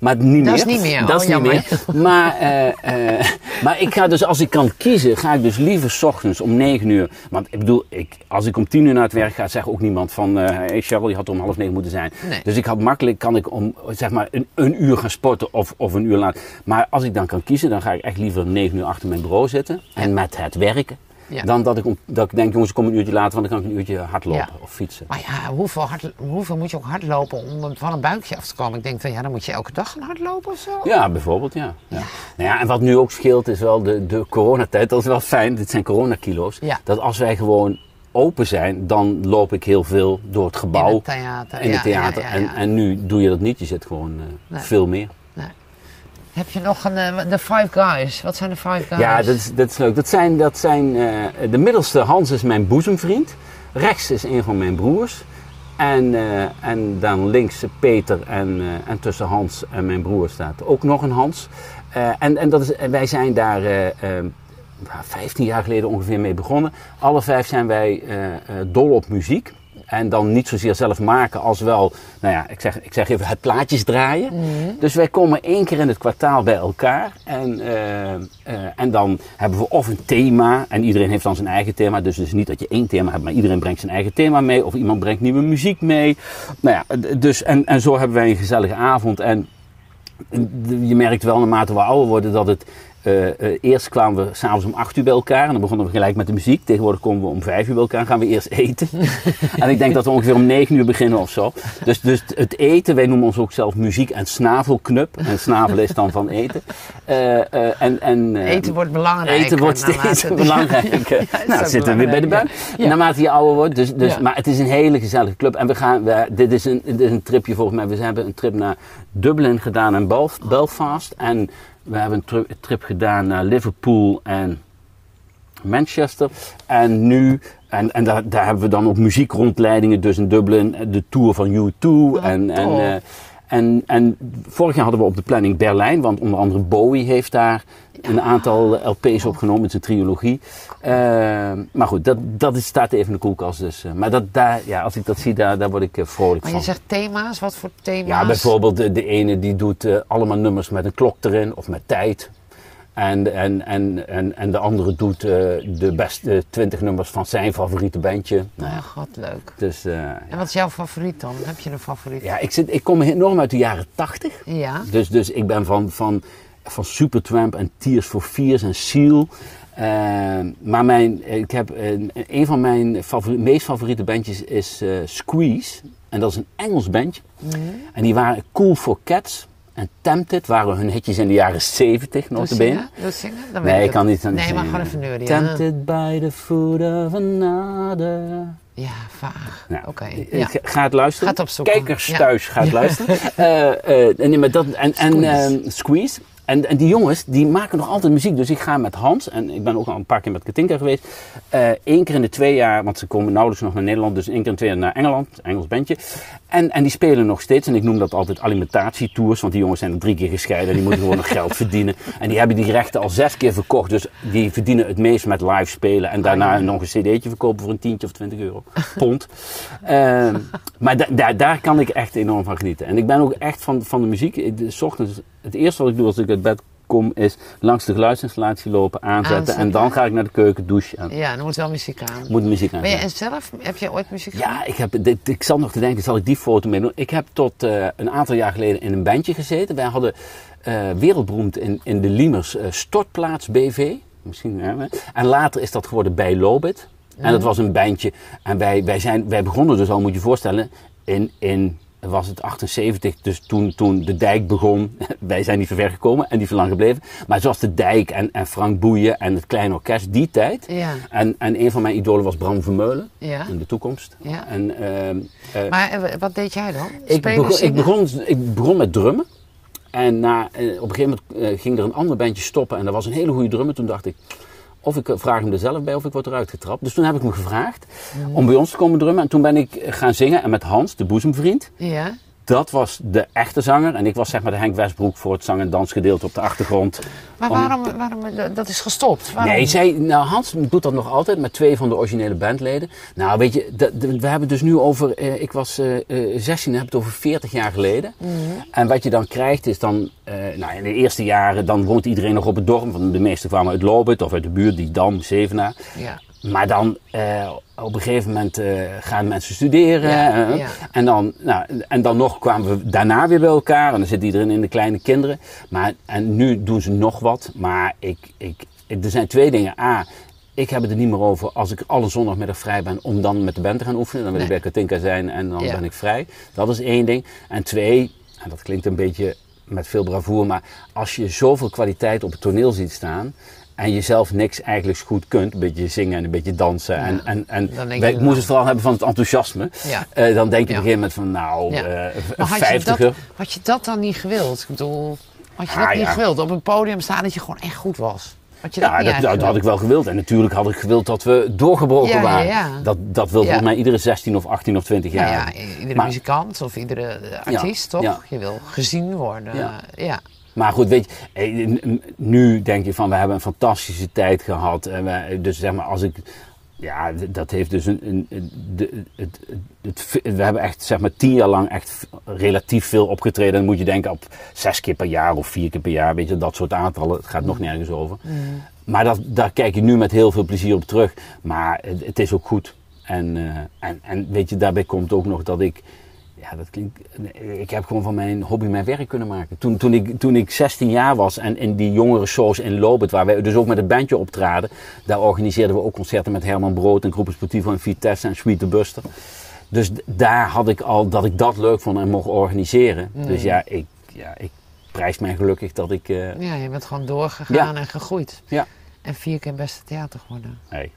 Maar niet meer. Dat is niet meer. Dat Oh, is niet jammer. meer. Maar, eh, eh, maar ik ga dus, als ik kan kiezen, ga ik dus liever 's ochtends om 9 uur. Want ik bedoel, ik, als ik om 10 uur naar het werk ga, zegt ook niemand van, eh hey Cheryl, je had om half negen moeten zijn. Nee. Dus ik had makkelijk, kan ik om zeg maar een, een uur gaan sporten of, of een uur later. Maar als ik dan kan kiezen, dan ga ik echt liever 9 uur achter mijn bureau zitten. En met het werken. Ja. Dan dat ik, dat ik denk, jongens, ik kom een uurtje later, want dan kan ik een uurtje hardlopen Ja. of fietsen. Maar ja, hoeveel, hard, hoeveel moet je ook hardlopen om van een buikje af te komen? Ik denk van ja, dan moet je elke dag gaan hardlopen of zo. Ja, bijvoorbeeld, ja. ja. Nou ja, en wat nu ook scheelt is wel de, de coronatijd. Dat is wel fijn, dit zijn coronakilo's. Ja. Dat als wij gewoon open zijn, dan loop ik heel veel door het gebouw. In het theater. in het theater. En, en nu doe je dat niet, je zit gewoon eh, Nee. veel meer. Heb je nog een, eh, de Five Guys? Wat zijn de Five Guys? Ja, dat is, is leuk. Dat zijn, dat zijn, eh, de middelste Hans is mijn boezemvriend. Rechts is een van mijn broers. En, eh, en dan links Peter en, en tussen Hans en mijn broer staat ook nog een Hans. En en dat is, en wij zijn daar eh, eh, 15 jaar geleden ongeveer mee begonnen. Alle vijf zijn wij dol op muziek. En dan niet zozeer zelf maken als wel, nou ja, ik zeg, ik zeg even het plaatjes draaien. Dus wij komen één keer in het kwartaal bij elkaar. En, eh, eh, en dan hebben we of een thema. En iedereen heeft dan zijn eigen thema. Dus het is niet dat je één thema hebt, maar iedereen brengt zijn eigen thema mee. Of iemand brengt nieuwe muziek mee. Nou ja, dus, en, en zo hebben wij een gezellige avond. En je merkt wel naarmate we ouder worden dat het. Eh, eh, eerst kwamen we s'avonds om 8 uur bij elkaar en dan begonnen we gelijk met de muziek. Tegenwoordig komen we om 5 uur bij elkaar en gaan we eerst eten. en ik denk dat we ongeveer om 9 uur beginnen of zo. Dus, dus het eten, wij noemen ons ook zelf muziek en snavelknup. En snavel is dan van eten. Eh, en, en, Eten wordt belangrijker. Eten wordt steeds belangrijker. Ja, nou, zitten we weer bij de buik. belangrijk, ja. Naarmate je ouder wordt. Dus, dus, Ja. Maar het is een hele gezellige club. En we gaan, we, dit, is een, dit is een tripje volgens mij. We hebben een trip naar Dublin gedaan en Belf- Belfast. En we hebben een tri- trip gedaan naar Liverpool en Manchester. En nu, en, en daar, daar hebben we dan ook muziekrondleidingen. Dus in Dublin eh, de tour van U2. en, en. Eh, En, en vorig jaar hadden we op de planning Berlijn, want onder andere Bowie heeft daar een aantal LP's opgenomen met zijn trilogie. Uh, maar goed, dat, dat is, staat even in de koelkast. Dus, uh, maar dat, daar, ja, als ik dat zie, daar, daar word ik uh, vrolijk maar van. je zegt thema's, wat voor thema's? Ja, bijvoorbeeld de, de ene die doet allemaal nummers met een klok erin of met tijd. En, en, en, en, en de andere doet de beste 20 nummers van zijn favoriete bandje. Nou ja, god, leuk. Dus, en wat is jouw favoriet dan? Heb je een favoriet? Ja, ik, zit, ik kom enorm uit de jaren 80. Ja. Dus, dus ik ben van, van van Supertramp en Tears for Fears en Seal. Uh, maar mijn, ik heb, een, een van mijn favoriet, meest favoriete bandjes is uh, Squeeze. En dat is een Engels bandje. Mm. En die waren Cool for Cats en Tempted waren hun hitjes in de jaren 70 nog te. Doe zingen? Dan Nee, weet ik kan niet aan Nee, maar gewoon even neurien. Tempted by the foot of another. Ja, vaag. Nou, Oké. Ja. ik Ga het luisteren. Opzoeken. Kijkers Ja. thuis, ga het luisteren. Eh, eh, nee, maar dat, en en Squeeze. eh, Squeeze. En, en die jongens, die maken nog altijd muziek. Dus ik ga met Hans, en ik ben ook al een paar keer met Katinka geweest. eh één keer in de twee jaar, want ze komen nauwelijks nog naar Nederland. Dus één keer in de twee jaar naar Engeland, Engels bandje. En, en die spelen nog steeds. En ik noem dat altijd alimentatietours. Want die jongens zijn er drie keer gescheiden. En die moeten gewoon nog geld verdienen. En die hebben die rechten al zes keer verkocht. Dus die verdienen het meest met live spelen. En daarna nog een cd'tje verkopen voor een tientje of 20 euro. Pond. Ehm, maar da- da- daar kan ik echt enorm van genieten. En ik ben ook echt van, van de muziek. De- 's ochtends, het eerste wat ik doe als ik uit bed kom is langs de geluidsinstallatie lopen, aanzetten. Aanzetten. En dan ga ik naar de keuken, douche en Ja, dan moet wel muziek aan. moet muziek Ben je, en zelf, heb je ooit muziek Ja, ik, heb, dit, ik zat nog te denken, zal ik die foto mee doen? Ik heb tot eh, een aantal jaar geleden in een bandje gezeten. Wij hadden eh, wereldberoemd in, in de Liemers eh, Stortplaats BV. Misschien, hè, hè. en later is dat geworden bij Lobit. En dat was een bandje. En wij, wij, zijn, wij begonnen dus al, moet je je voorstellen, in, in was het 78, dus toen, toen de dijk begon. Wij zijn niet ver gekomen en niet zo lang gebleven. Maar zoals de dijk en, en Frank Boeien en het kleine orkest, die tijd. Ja. En, en een van mijn idolen was Bram Vermeulen Ja. in de toekomst. Ja. En, ehm, eh, Maar eh, wat deed jij dan? ik, begon, ik, begon, ik begon met drummen. En na, eh, op een gegeven moment ging er een ander bandje stoppen. En dat was een hele goede drummer. Toen dacht ik, of ik eh, vraag hem er zelf bij of ik word eruit getrapt. Dus toen heb ik hem gevraagd om bij ons te komen drummen. En toen ben ik gaan zingen. En met Hans, de boezemvriend. Ja. Dat was de echte zanger. En ik was zeg maar de Henk Westbroek voor het zang- en dansgedeelte op de achtergrond. Maar Om- waarom, waarom eh, dat is gestopt? Waarom? Nee, zij, nou, Hans doet dat nog altijd met twee van de originele bandleden. Nou, weet je, dat- we hebben dus nu over, eh, ik was eh, eh, 16, heb het over 40 jaar geleden. Mhm. En wat je dan krijgt is dan, eh, nou, in de eerste jaren, dan woont iedereen nog op het dorp. Want de meesten kwamen uit Lobit of uit de buurt, die Dam, Zevenaar. Ja. Maar dan eh, op een gegeven moment eh, gaan mensen studeren. Ja, eh, ja. En, dan, nou, en dan nog kwamen we daarna weer bij elkaar. En dan zit iedereen in de kleine kinderen. Maar, en nu doen ze nog wat. Maar ik, ik, ik- er zijn twee dingen. A, ik heb het er niet meer over als ik alle zondagmiddag vrij ben om dan met de band te gaan oefenen. Dan wil ik bij Katinka zijn en dan Ja. ben ik vrij. Dat is één ding. En twee, en dat klinkt een beetje met veel bravoure, maar als je zoveel kwaliteit op het toneel ziet staan en je zelf niks eigenlijk goed kunt, een beetje zingen en een beetje dansen. En, en, en ik moest nou. het vooral hebben van het enthousiasme. Ja. Eh, dan denk je Ja. op een gegeven moment van, nou, Ja. een had je, vijftiger. dat, had je dat dan niet gewild? Ik bedoel, had je dat Ah, niet ja. gewild? Op een podium staan dat je gewoon echt goed was? Had je dat Ja, niet dat, dat, had ik wel gewild. En natuurlijk had ik gewild dat we doorgebroken Ja, ja, waren. ja. Dat, dat wil Ja. volgens mij iedere 16 of 18 of 20 jaar. Nou ja, hebben. iedere Maar- muzikant of iedere artiest, toch? ja. Je wil gezien worden. Ja. Maar goed, weet je, eh, nu denk je van we hebben een fantastische tijd gehad. En wij, dus zeg maar, als ik. Ja, dat heeft dus een. een, een- de, het, het, het- we hebben echt, zeg maar, tien jaar lang echt relatief veel opgetreden. Dan moet je denken op zes keer per jaar of vier keer per jaar. Weet je, dat soort aantallen. Het gaat nog nergens over. Maar dat, daar kijk je nu met heel veel plezier op terug. Maar het, het is ook goed. En, eh, en, en weet je, daarbij komt ook nog dat ik. Ja, dat klinkt. Ik heb gewoon van mijn hobby mijn werk kunnen maken. Toen, toen, ik, toen ik 16 jaar was en in die jongere shows in Lobet, waar wij dus ook met het bandje optraden, daar organiseerden we ook concerten met Herman Brood en Groepen Sportivo en Vitesse en Sweet the Buster. Dus daar had ik al dat ik dat leuk vond en mocht organiseren. Dus ja, ik, ja, ik prijs mij gelukkig dat ik. eh, Ja, je bent gewoon doorgegaan Ja. en gegroeid. ja. En vier keer beste theater geworden. Hey.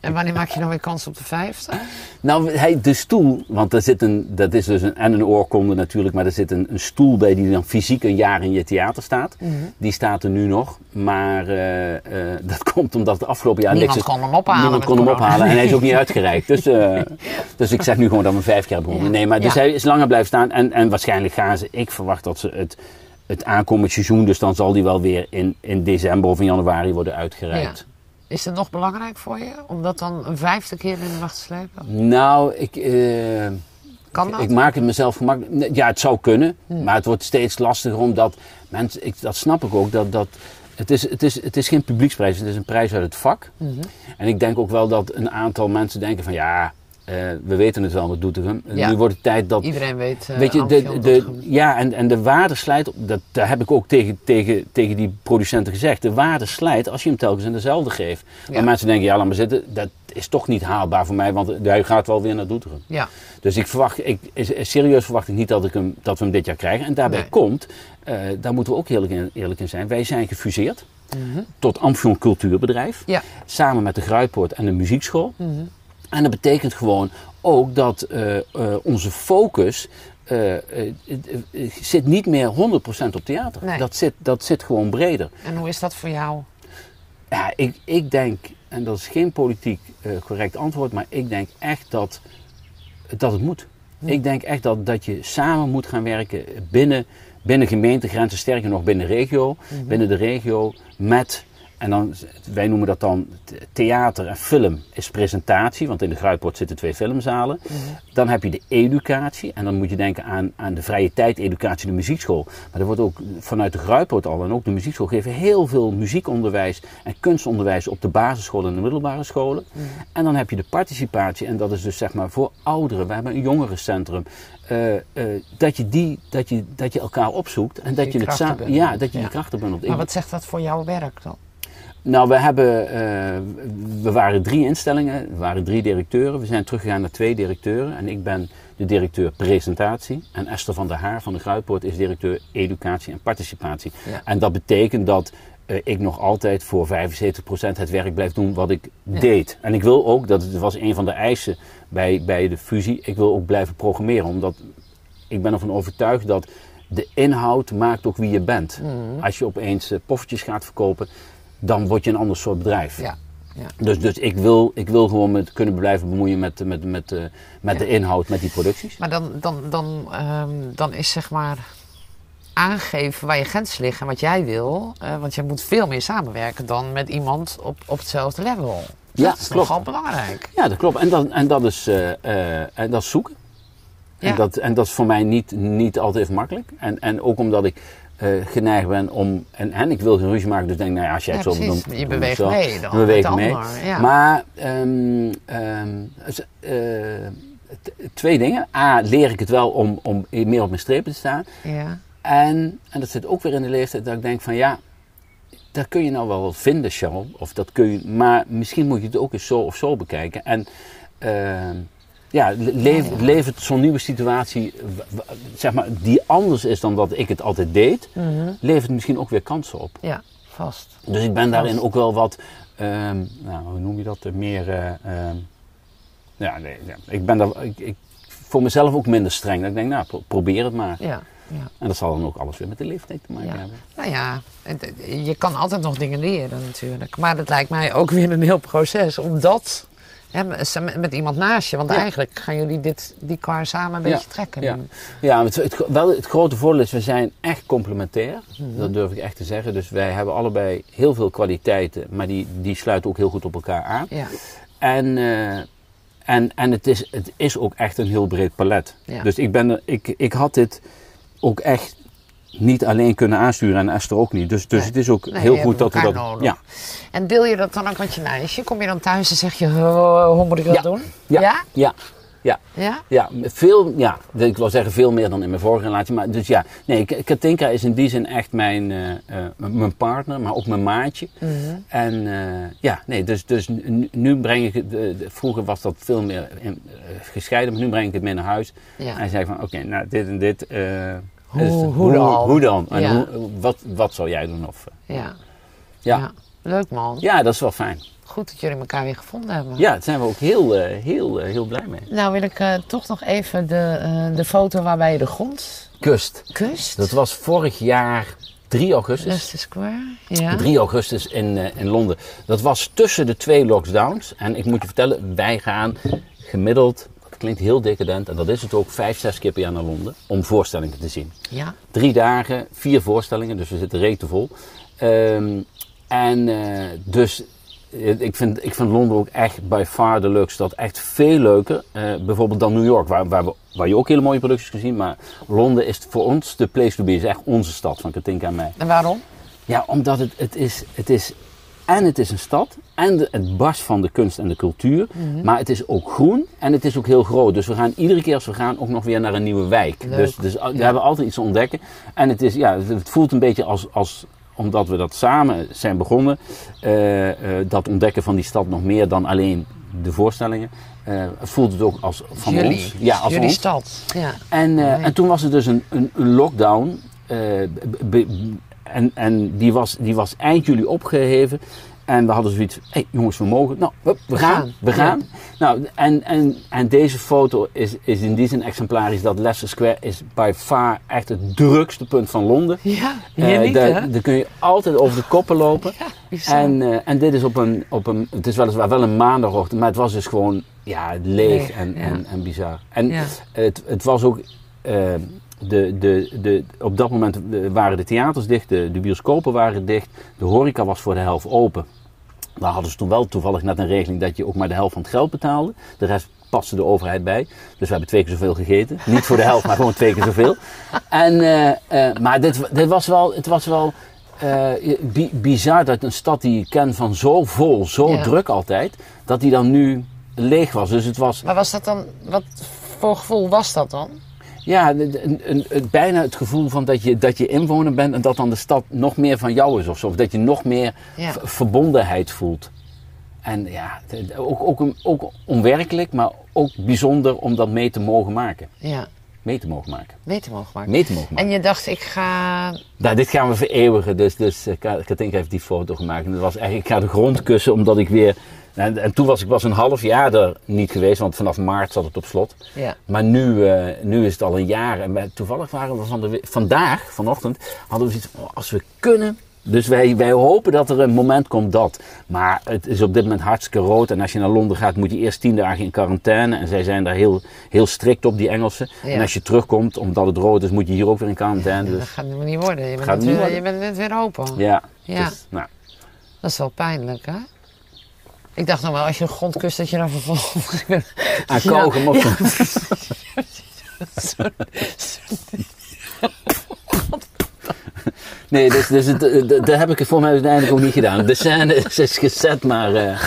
En wanneer maak je dan weer kans op de 50? Nou, hij, de stoel, want er zit een, dat is dus een, en een oorkonde natuurlijk, maar er zit een, een stoel bij die dan fysiek een jaar in je theater staat. Mhm. Die staat er nu nog, maar eh, eh, dat komt omdat het afgelopen jaar Niemand niks kon hem ophalen Niemand kon hem ophalen en hij is ook niet uitgereikt. Dus, eh, dus ik zeg nu gewoon dat we vijf jaar begonnen. Ja. Nee, maar dus Ja. hij is langer blijven staan en, en waarschijnlijk gaan ze, ik verwacht dat ze het, het aankomend seizoen, dus dan zal die wel weer in, in december of in januari worden uitgereikt. Is het nog belangrijk voor je om dat dan een vijfde keer in de wacht te slepen? Nou, ik, eh, Kan dat? ik maak het mezelf gemakkelijk. Ja, het zou kunnen, maar het wordt steeds lastiger omdat mensen, ik, dat snap ik ook, dat, dat het, is, het, is, het is geen publieksprijs, het is een prijs uit het vak. Mhm. En ik denk ook wel dat een aantal mensen denken van ja, eh, we weten het wel met Doetinchem. Ja. Nu wordt het tijd dat Iedereen weet, uh, Weet je, de, de, ja, en, en de waarde slijt, dat, dat heb ik ook tegen, tegen, tegen die producenten gezegd. De waarde slijt als je hem telkens in dezelfde geeft. Ja. Maar mensen denken, ja, laat maar zitten, dat is toch niet haalbaar voor mij, want hij gaat wel weer naar Doetinchem. Ja, Dus ik verwacht, ik, serieus verwacht ik niet dat, ik hem, dat we hem dit jaar krijgen. En daarbij Nee. komt, eh, daar moeten we ook eerlijk in, eerlijk in zijn, wij zijn gefuseerd Mhm. tot Amphion Cultuurbedrijf. ja. Samen met de Gruipoort en de Muziekschool. Mhm. En dat betekent gewoon ook dat eh, eh, onze focus eh, zit niet meer 100% op theater. Nee. Dat, zit, dat zit gewoon breder. En hoe is dat voor jou? Ja, ik, ik denk, en dat is geen politiek correct antwoord, maar ik denk echt dat, dat het moet. Ik denk echt dat, dat je samen moet gaan werken binnen, binnen gemeentegrenzen, sterker nog binnen regio, binnen de regio, met, en dan, wij noemen dat dan th- theater en film is presentatie, want in de Gruitpoort zitten twee filmzalen. Dan heb je de educatie, en dan moet je denken aan, aan de vrije tijd educatie, de muziekschool. Maar er wordt ook vanuit de Gruitpoort al, en ook de muziekschool, geven heel veel muziekonderwijs en kunstonderwijs op de basisscholen en de middelbare scholen. En dan heb je de participatie, en dat is dus zeg maar voor ouderen. We hebben een jongerencentrum. eh, eh, dat, je die, dat, je, dat je elkaar opzoekt en dat je je, het samen. Ja, dat je Ja. je krachten bundelt. Maar wat zegt dat voor jouw werk dan? Nou, we hebben, eh, we waren drie instellingen, we waren drie directeuren. We zijn teruggegaan naar twee directeuren. En ik ben de directeur presentatie. En Esther van der Haar van de Gruitpoort is directeur educatie en participatie. Ja. En dat betekent dat eh, ik nog altijd voor 75% het werk blijf doen wat ik Ja. deed. En ik wil ook, dat was een van de eisen bij, bij de fusie, ik wil ook blijven programmeren. Omdat ik ben ervan overtuigd dat de inhoud maakt ook wie je bent. Mhm. Als je opeens eh, poffertjes gaat verkopen, dan word je een ander soort bedrijf. Ja. ja. Dus, dus ik, wil, ik wil gewoon met kunnen blijven bemoeien met, met, met, eh, met de inhoud, met die producties. Maar dan, dan, dan, ehm, dan is zeg maar aangeven waar je grenzen liggen en wat jij wil. eh, want je moet veel meer samenwerken dan met iemand op, op hetzelfde level. Ja, dat is klopt. nogal belangrijk. Ja, dat klopt. En dat, en dat, is, eh, en dat is zoeken. Ja. En, dat, en dat is voor mij niet, niet altijd even makkelijk. En, en ook omdat ik eh, geneigd ben om. En, en ik wil geen ruzie maken, dus denk nou ja, als jij Ja, het zo precies. bedoelt. Je beweegt zo. mee dan de mee. ander, ja. Maar dus, eh, t- twee dingen. A, leer ik het wel om, om meer op mijn strepen te staan. Ja. En, en dat zit ook weer in de leeftijd dat ik denk van ja, dat kun je nou wel vinden, Charles. Of dat kun je, maar misschien moet je het ook eens zo of zo bekijken. En ehm, ja, le- levert zo'n nieuwe situatie, zeg maar, die anders is dan dat ik het altijd deed, Mhm. levert misschien ook weer kansen op. ja, vast. Dus ik ben daarin ook wel wat, ehm, nou, hoe noem je dat, meer, eh, ehm, ja, nee, ja, ik ben daar, ik, ik, voor mezelf ook minder streng. Dat ik denk, nou, pro- probeer het maar. Ja, ja. En dat zal dan ook alles weer met de leeftijd te maken Ja. hebben. Nou ja, je kan altijd nog dingen leren natuurlijk. Maar dat lijkt mij ook weer een heel proces. Omdat, hè, met, met iemand naast je. Want Ja. eigenlijk gaan jullie dit, die car samen een Ja, beetje trekken. ja. Ja, het, het, wel, het grote voordeel is, we zijn echt complementair. Mhm. Dat durf ik echt te zeggen. Dus wij hebben allebei heel veel kwaliteiten, maar die, die sluiten ook heel goed op elkaar aan. Ja. En, eh, en, en het, is, het is ook echt een heel breed palet. Ja. Dus ik, ben er, ik, ik had dit ook echt niet alleen kunnen aansturen en Esther ook niet. Dus, dus Nee. het is ook Nee, heel goed dat we dat... nodig. Ja, En deel je dat dan ook met je meisje? Kom je dan thuis en zeg je, "Oh, hoe moet ik dat Ja. doen? Ja. Ja? ja, ja. Ja? Ja, veel, ja, ik wil zeggen veel meer dan in mijn vorige relatie. Maar dus ja, nee, Katinka is in die zin echt mijn, eh, eh, mijn partner, maar ook mijn maatje. Mhm. En eh, ja, nee, dus, dus nu, nu breng ik het, vroeger was dat veel meer in, gescheiden, maar nu breng ik het mee naar huis. Ja. En zei van, oké, nou dit en dit. Hoe- hoe dan? Hoe dan? En Ja. hoe, wat, wat zou jij doen? Of, eh, Ja. ja. Ja. Leuk man. dat is wel fijn. Goed dat jullie elkaar weer gevonden hebben. Ja, daar zijn we ook heel, eh, heel, eh, heel blij mee. Nou wil ik toch nog even de, de foto waarbij je de grond Kust. kust. Dat was vorig jaar 3 augustus. Leicester Square. Ja. 3 augustus in, in Londen. Dat was tussen de twee lockdowns. En ik moet je vertellen, wij gaan gemiddeld, klinkt heel decadent, en dat is het ook, vijf, zes keer per jaar naar Londen om voorstellingen te zien. ja. Drie dagen, vier voorstellingen, dus we zitten rete vol. Ehm, en eh, dus eh, ik vind, ik vind Londen ook echt by far de leukste stad. Echt veel leuker, eh, bijvoorbeeld dan New York, waar, waar, we, waar je ook hele mooie producties kunt zien. Maar Londen is voor ons de place to be. Is echt onze stad van Katinka en mij. En waarom? Ja, omdat het, het, is, het is. En het is een stad. En de, het barst van de kunst en de cultuur. Mhm. Maar het is ook groen. En het is ook heel groot. Dus we gaan iedere keer als we gaan ook nog weer naar een nieuwe wijk. Leuk. Dus, dus we Ja. hebben altijd iets te ontdekken. En het, is, ja, het- het voelt een beetje als. als omdat we dat samen zijn begonnen. eh, eh, dat ontdekken van die stad nog meer dan alleen de voorstellingen. eh, voelt het ook als van jullie. ons. Ja, als jullie ons. stad. Ja. En, eh, Nee. en toen was er dus een, een, een lockdown. eh, en en die, was, die was eind juli opgeheven. En we hadden zoiets, hé hey, jongens, we mogen. Nou, we, We gaan, gaan, we ja. gaan. Nou, en, en, en deze foto is, is in die zin exemplarisch dat Leicester Square is by far echt het drukste punt van Londen. Ja, hier niet, daar, hè? daar kun je altijd over de koppen lopen. Ja. En, eh, en dit is op een, op een, het is weliswaar wel een maandagochtend, maar het was dus gewoon ja, leeg, Leeg, en, ja. en, en bizar. En het, het was ook, eh, de, de, de, op dat moment waren de theaters dicht, de, de bioscopen waren dicht, de horeca was voor de helft open. Daar hadden ze toen wel toevallig net een regeling dat je ook maar de helft van het geld betaalde. De rest paste de overheid bij. Dus we hebben twee keer zoveel gegeten. Niet voor de helft, maar gewoon twee keer zoveel. En, eh, eh, maar dit, dit was wel, het was wel eh, bi- bizar dat een stad die je kent van zo vol, zo Ja. druk altijd, dat die dan nu leeg was. Dus het was, Maar was dat dan, wat voor gevoel was dat dan? Ja, een, een, een- bijna het gevoel van dat je, dat je inwoner bent en dat dan de stad nog meer van jou is of zo. Of dat je nog meer Ja. verbondenheid voelt. En ja, ook, ook, een- ook onwerkelijk, maar ook bijzonder om dat mee te mogen maken. Ja, Mee te mogen maken. mee te mogen maken. Mee te mogen maken. En je dacht, ik ga... Nou, dit gaan we vereeuwigen. Dus, dus eh, Ka- Katinka heeft die foto gemaakt. En dat was eigenlijk, ik ga de grond kussen omdat ik weer... En, en toen was ik was een half jaar er niet geweest, want vanaf maart zat het op slot. Ja. Maar nu, eh, nu is het al een jaar. En wij- toevallig waren we van de, vandaag, vanochtend, hadden we zoiets van, oh, als we kunnen. Dus wij, wij hopen dat er een moment komt dat. Maar het is op dit moment hartstikke rood. En als je naar Londen gaat, moet je eerst tien dagen in quarantaine. En zij zijn daar heel, heel strikt op, die Engelsen. Ja. En als je terugkomt, omdat het rood is, moet je hier ook weer in quarantaine. Dat Dus gaat nu niet worden. Je bent, Gaat weer, je bent net weer open. ja. Ja. Dus, nou, Dat is wel pijnlijk, hè? Ik dacht nog wel, als je de grond kust, dat je dan vervolgens... aan op- ja, Nee, dus, dus het, eh, d- daar heb ik het voor mij uiteindelijk ook niet gedaan. De scène is, is gezet, maar eh,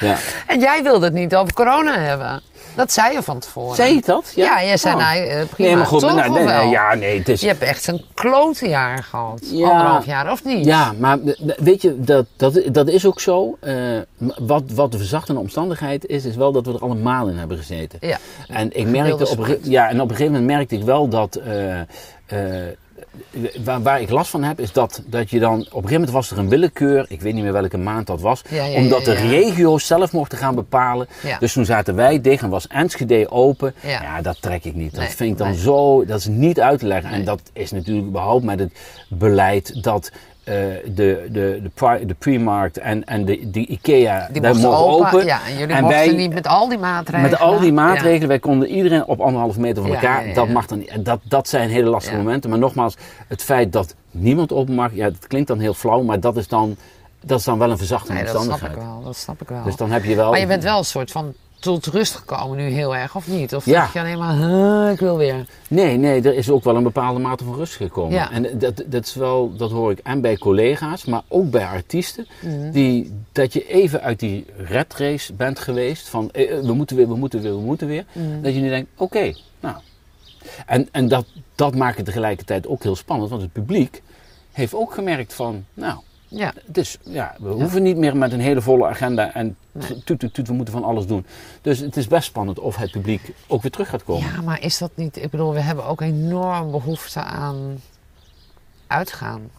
ja. En jij wilde het niet over corona hebben. Dat zei je van tevoren. Zei je dat? Ja, jij zei, Oh. nou, eh, prima. Nee, maar goed, Toch, nou, nee, nee, ja, nee, het is... Je hebt echt een klote jaar gehad. Ja. Anderhalf jaar, of niet? Ja, maar weet je, dat, dat, dat is ook zo. Eh, wat, wat de verzachtende omstandigheid is, is wel dat we er allemaal in hebben gezeten. Ja. En ik merkte op, ja, en op een gegeven moment merkte ik wel dat. eh, waar, waar ik last van heb, is dat, dat je dan. Op een gegeven moment was er een willekeur. Ik weet niet meer welke maand dat was. Ja, ja, omdat de regio's zelf mochten gaan bepalen. Ja. Dus toen zaten wij dicht en was Enschede open. Ja. Ja, dat trek ik niet. Dat Nee, vind ik dan nee. zo. Dat is niet uit te leggen. Nee. En dat is natuurlijk überhaupt met het beleid dat. Eh, de, de, de, de Primark en, en de, de IKEA Die daar mochten open. Ja, en jullie En mochten wij- niet met al die maatregelen. met al die Ja. maatregelen, wij konden iedereen op anderhalf meter van elkaar. ja. Dat mag dan niet. Dat, dat zijn hele lastige momenten. Maar nogmaals, het feit dat niemand open mag, ja, dat klinkt dan heel flauw, maar dat is dan, dat is dan wel een verzachtende Nee, dat snap ik omstandigheid. wel. Dat snap ik wel. Dus dan heb je wel. Maar je bent wel een soort van tot rust gekomen nu heel erg, of niet? Of Ja. dacht je alleen maar, "Huh, ik wil weer. Nee, nee, er is ook wel een bepaalde mate van rust gekomen. Ja. En dat, dat, is wel, dat hoor ik en bij collega's, maar ook bij artiesten. Mhm. Die, dat je even uit die red race bent geweest. Van eh, eh, we moeten weer, we moeten weer, we moeten weer. Mhm. Dat je nu denkt, oké, nou. En, en dat, dat maakt het tegelijkertijd ook heel spannend. Want het publiek heeft ook gemerkt van, nou, Ja. is, ja, we hoeven niet meer met een hele volle agenda en Nee. toet, toet, toet, we moeten van alles doen. Dus het is best spannend of het publiek ook weer terug gaat komen. ja, maar is dat niet... Ik bedoel, we hebben ook enorm behoefte aan uitgaan.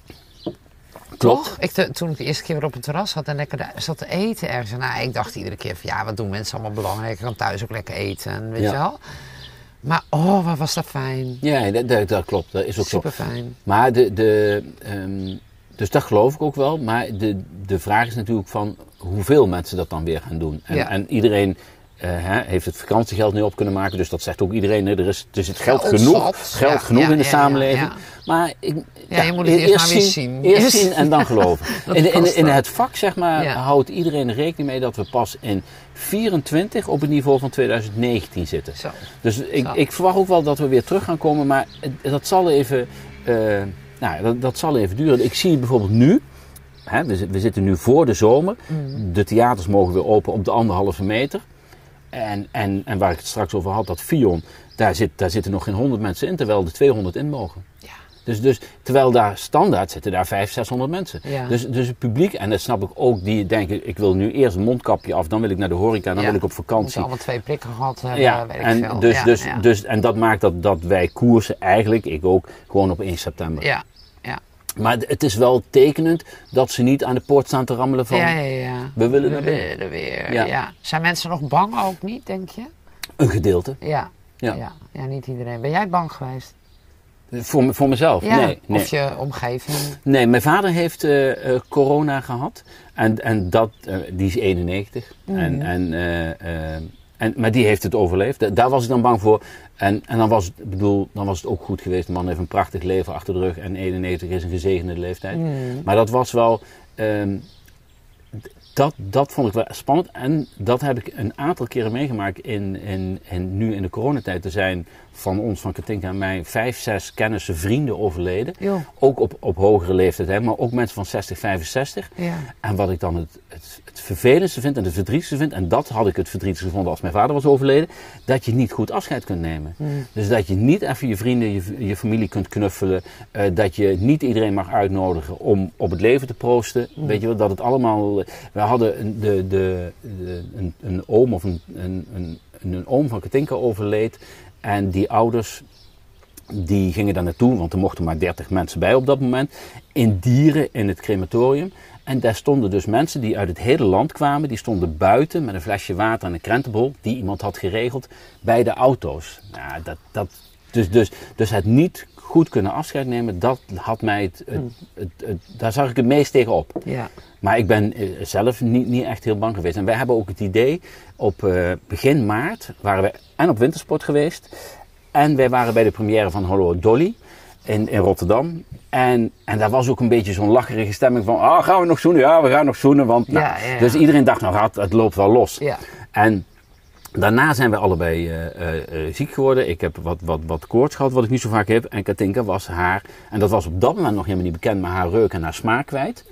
Klopt. Toch? Ik, te- toen ik de eerste keer weer op het terras zat en lekker daar zat te eten ergens. Nou, ik dacht iedere keer van ja, wat doen mensen allemaal belangrijk? Ik kan thuis ook lekker eten, weet Ja. je wel. Maar oh, wat was dat fijn. Ja, dat, dat, dat klopt. Dat is ook. Super fijn. Maar de, de, ehm, dus dat geloof ik ook wel. Maar de, de vraag is natuurlijk van hoeveel mensen dat dan weer gaan doen. En, Ja. en iedereen eh, hè, heeft het vakantiegeld nu op kunnen maken. Dus dat zegt ook iedereen. Hè, er, is, er zit geld genoeg, geld Ja, genoeg ja, in de samenleving. Maar ik, Ja, je moet het eerst maar weer zien. Eerst zien en dan geloven. In, in, in het vak zeg maar, houdt iedereen er rekening mee dat we pas in 24 op het niveau van 2019 zitten. Zo. Dus ik, Zo. ik verwacht ook wel dat we weer terug gaan komen, maar het- dat zal even, eh, nou, dat, dat zal even duren. Ik zie bijvoorbeeld nu, hè, we, zi- we zitten nu voor de zomer, Mhm. de theaters mogen weer open op de anderhalve meter. En, en, en waar ik het straks over had, dat Fion, daar, zit, daar zitten nog geen 100 mensen in, terwijl er 200 in mogen. Dus, dus terwijl daar standaard zitten daar 500, 600 mensen. Ja. Dus, dus het publiek, en dat snap ik ook, die denken, ik wil nu eerst een mondkapje af, dan wil ik naar de horeca, dan Ja. wil ik op vakantie. allemaal twee prikken gehad hebben, Ja, weet ik en, veel. dus, dus. Dus, en dat maakt dat, dat wij koersen eigenlijk, ik ook, gewoon op 1 september. ja, ja. Maar het is wel tekenend dat ze niet aan de poort staan te rammelen van ja, ja, ja. we willen We er weer. willen er weer. Ja. Ja. Zijn mensen nog bang ook niet, denk je? een gedeelte. Ja. Ja. ja, niet iedereen. Ben jij bang geweest? Voor, me- voor mezelf? Ja. Nee, nee. Of je omgeving? nee, mijn vader heeft eh, eh, corona gehad. En, en dat, eh, die is 91. Mhm. En, en, en, maar die heeft het overleefd. Da- Daar was ik dan bang voor. En, en dan, was het, ik bedoel, dan was het ook goed geweest. De man heeft een prachtig leven achter de rug. En 91 is een gezegende leeftijd. Mhm. Maar dat was wel. ehm, dat, dat vond ik wel spannend. En dat heb ik een aantal keren meegemaakt. In, in, in, nu in de coronatijd. Er zijn van ons, van Katinka en mij, vijf, zes kennissen, vrienden overleden. Ook op, op hogere leeftijd, hè, maar ook mensen van 60, 65. Ja. En wat ik dan het, het, het vervelendste vind en het verdrietigste vind, en dat had ik het verdrietigste gevonden als mijn vader was overleden, dat je niet goed afscheid kunt nemen. Mm. Dus dat je niet even je vrienden, je, je familie kunt knuffelen, eh, dat je niet iedereen mag uitnodigen om op het leven te proosten. Mm. Weet je wel, dat het allemaal. We hadden een, de, de, de, een, een oom of een, een, een, een oom van Katinka overleed. En die ouders die gingen daar naartoe, want er mochten maar 30 mensen bij op dat moment. In Dieren in het crematorium. En daar stonden dus mensen die uit het hele land kwamen. Die stonden buiten met een flesje water en een krentenbol. Die iemand had geregeld bij de auto's. Nou, dat, dat, dus, dus, dus het niet goed kunnen afscheid nemen, dat had mij het, het, het, het- daar zag ik het meest tegen op. Ja. Maar ik ben eh, zelf niet, niet echt heel bang geweest. En wij hebben ook het idee, op eh, begin maart waren we en op wintersport geweest. En wij waren bij de première van Hallo Dolly in, in Rotterdam. En, en daar was ook een beetje zo'n lacherige stemming van, ah, gaan we nog zoenen? Ja, we gaan nog zoenen. Want, nou, Ja, ja, ja. Dus iedereen dacht, nou, het, het loopt wel los. Ja. En daarna zijn we allebei eh, eh, eh, ziek geworden. Ik heb wat, wat, wat koorts gehad, wat ik niet zo vaak heb. En Katinka was haar, en dat was op dat moment nog helemaal niet bekend, maar haar reuk en haar smaak kwijt.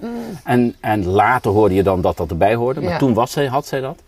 En, en later hoorde je dan dat dat erbij hoorde, maar Ja. toen was zij, had zij dat.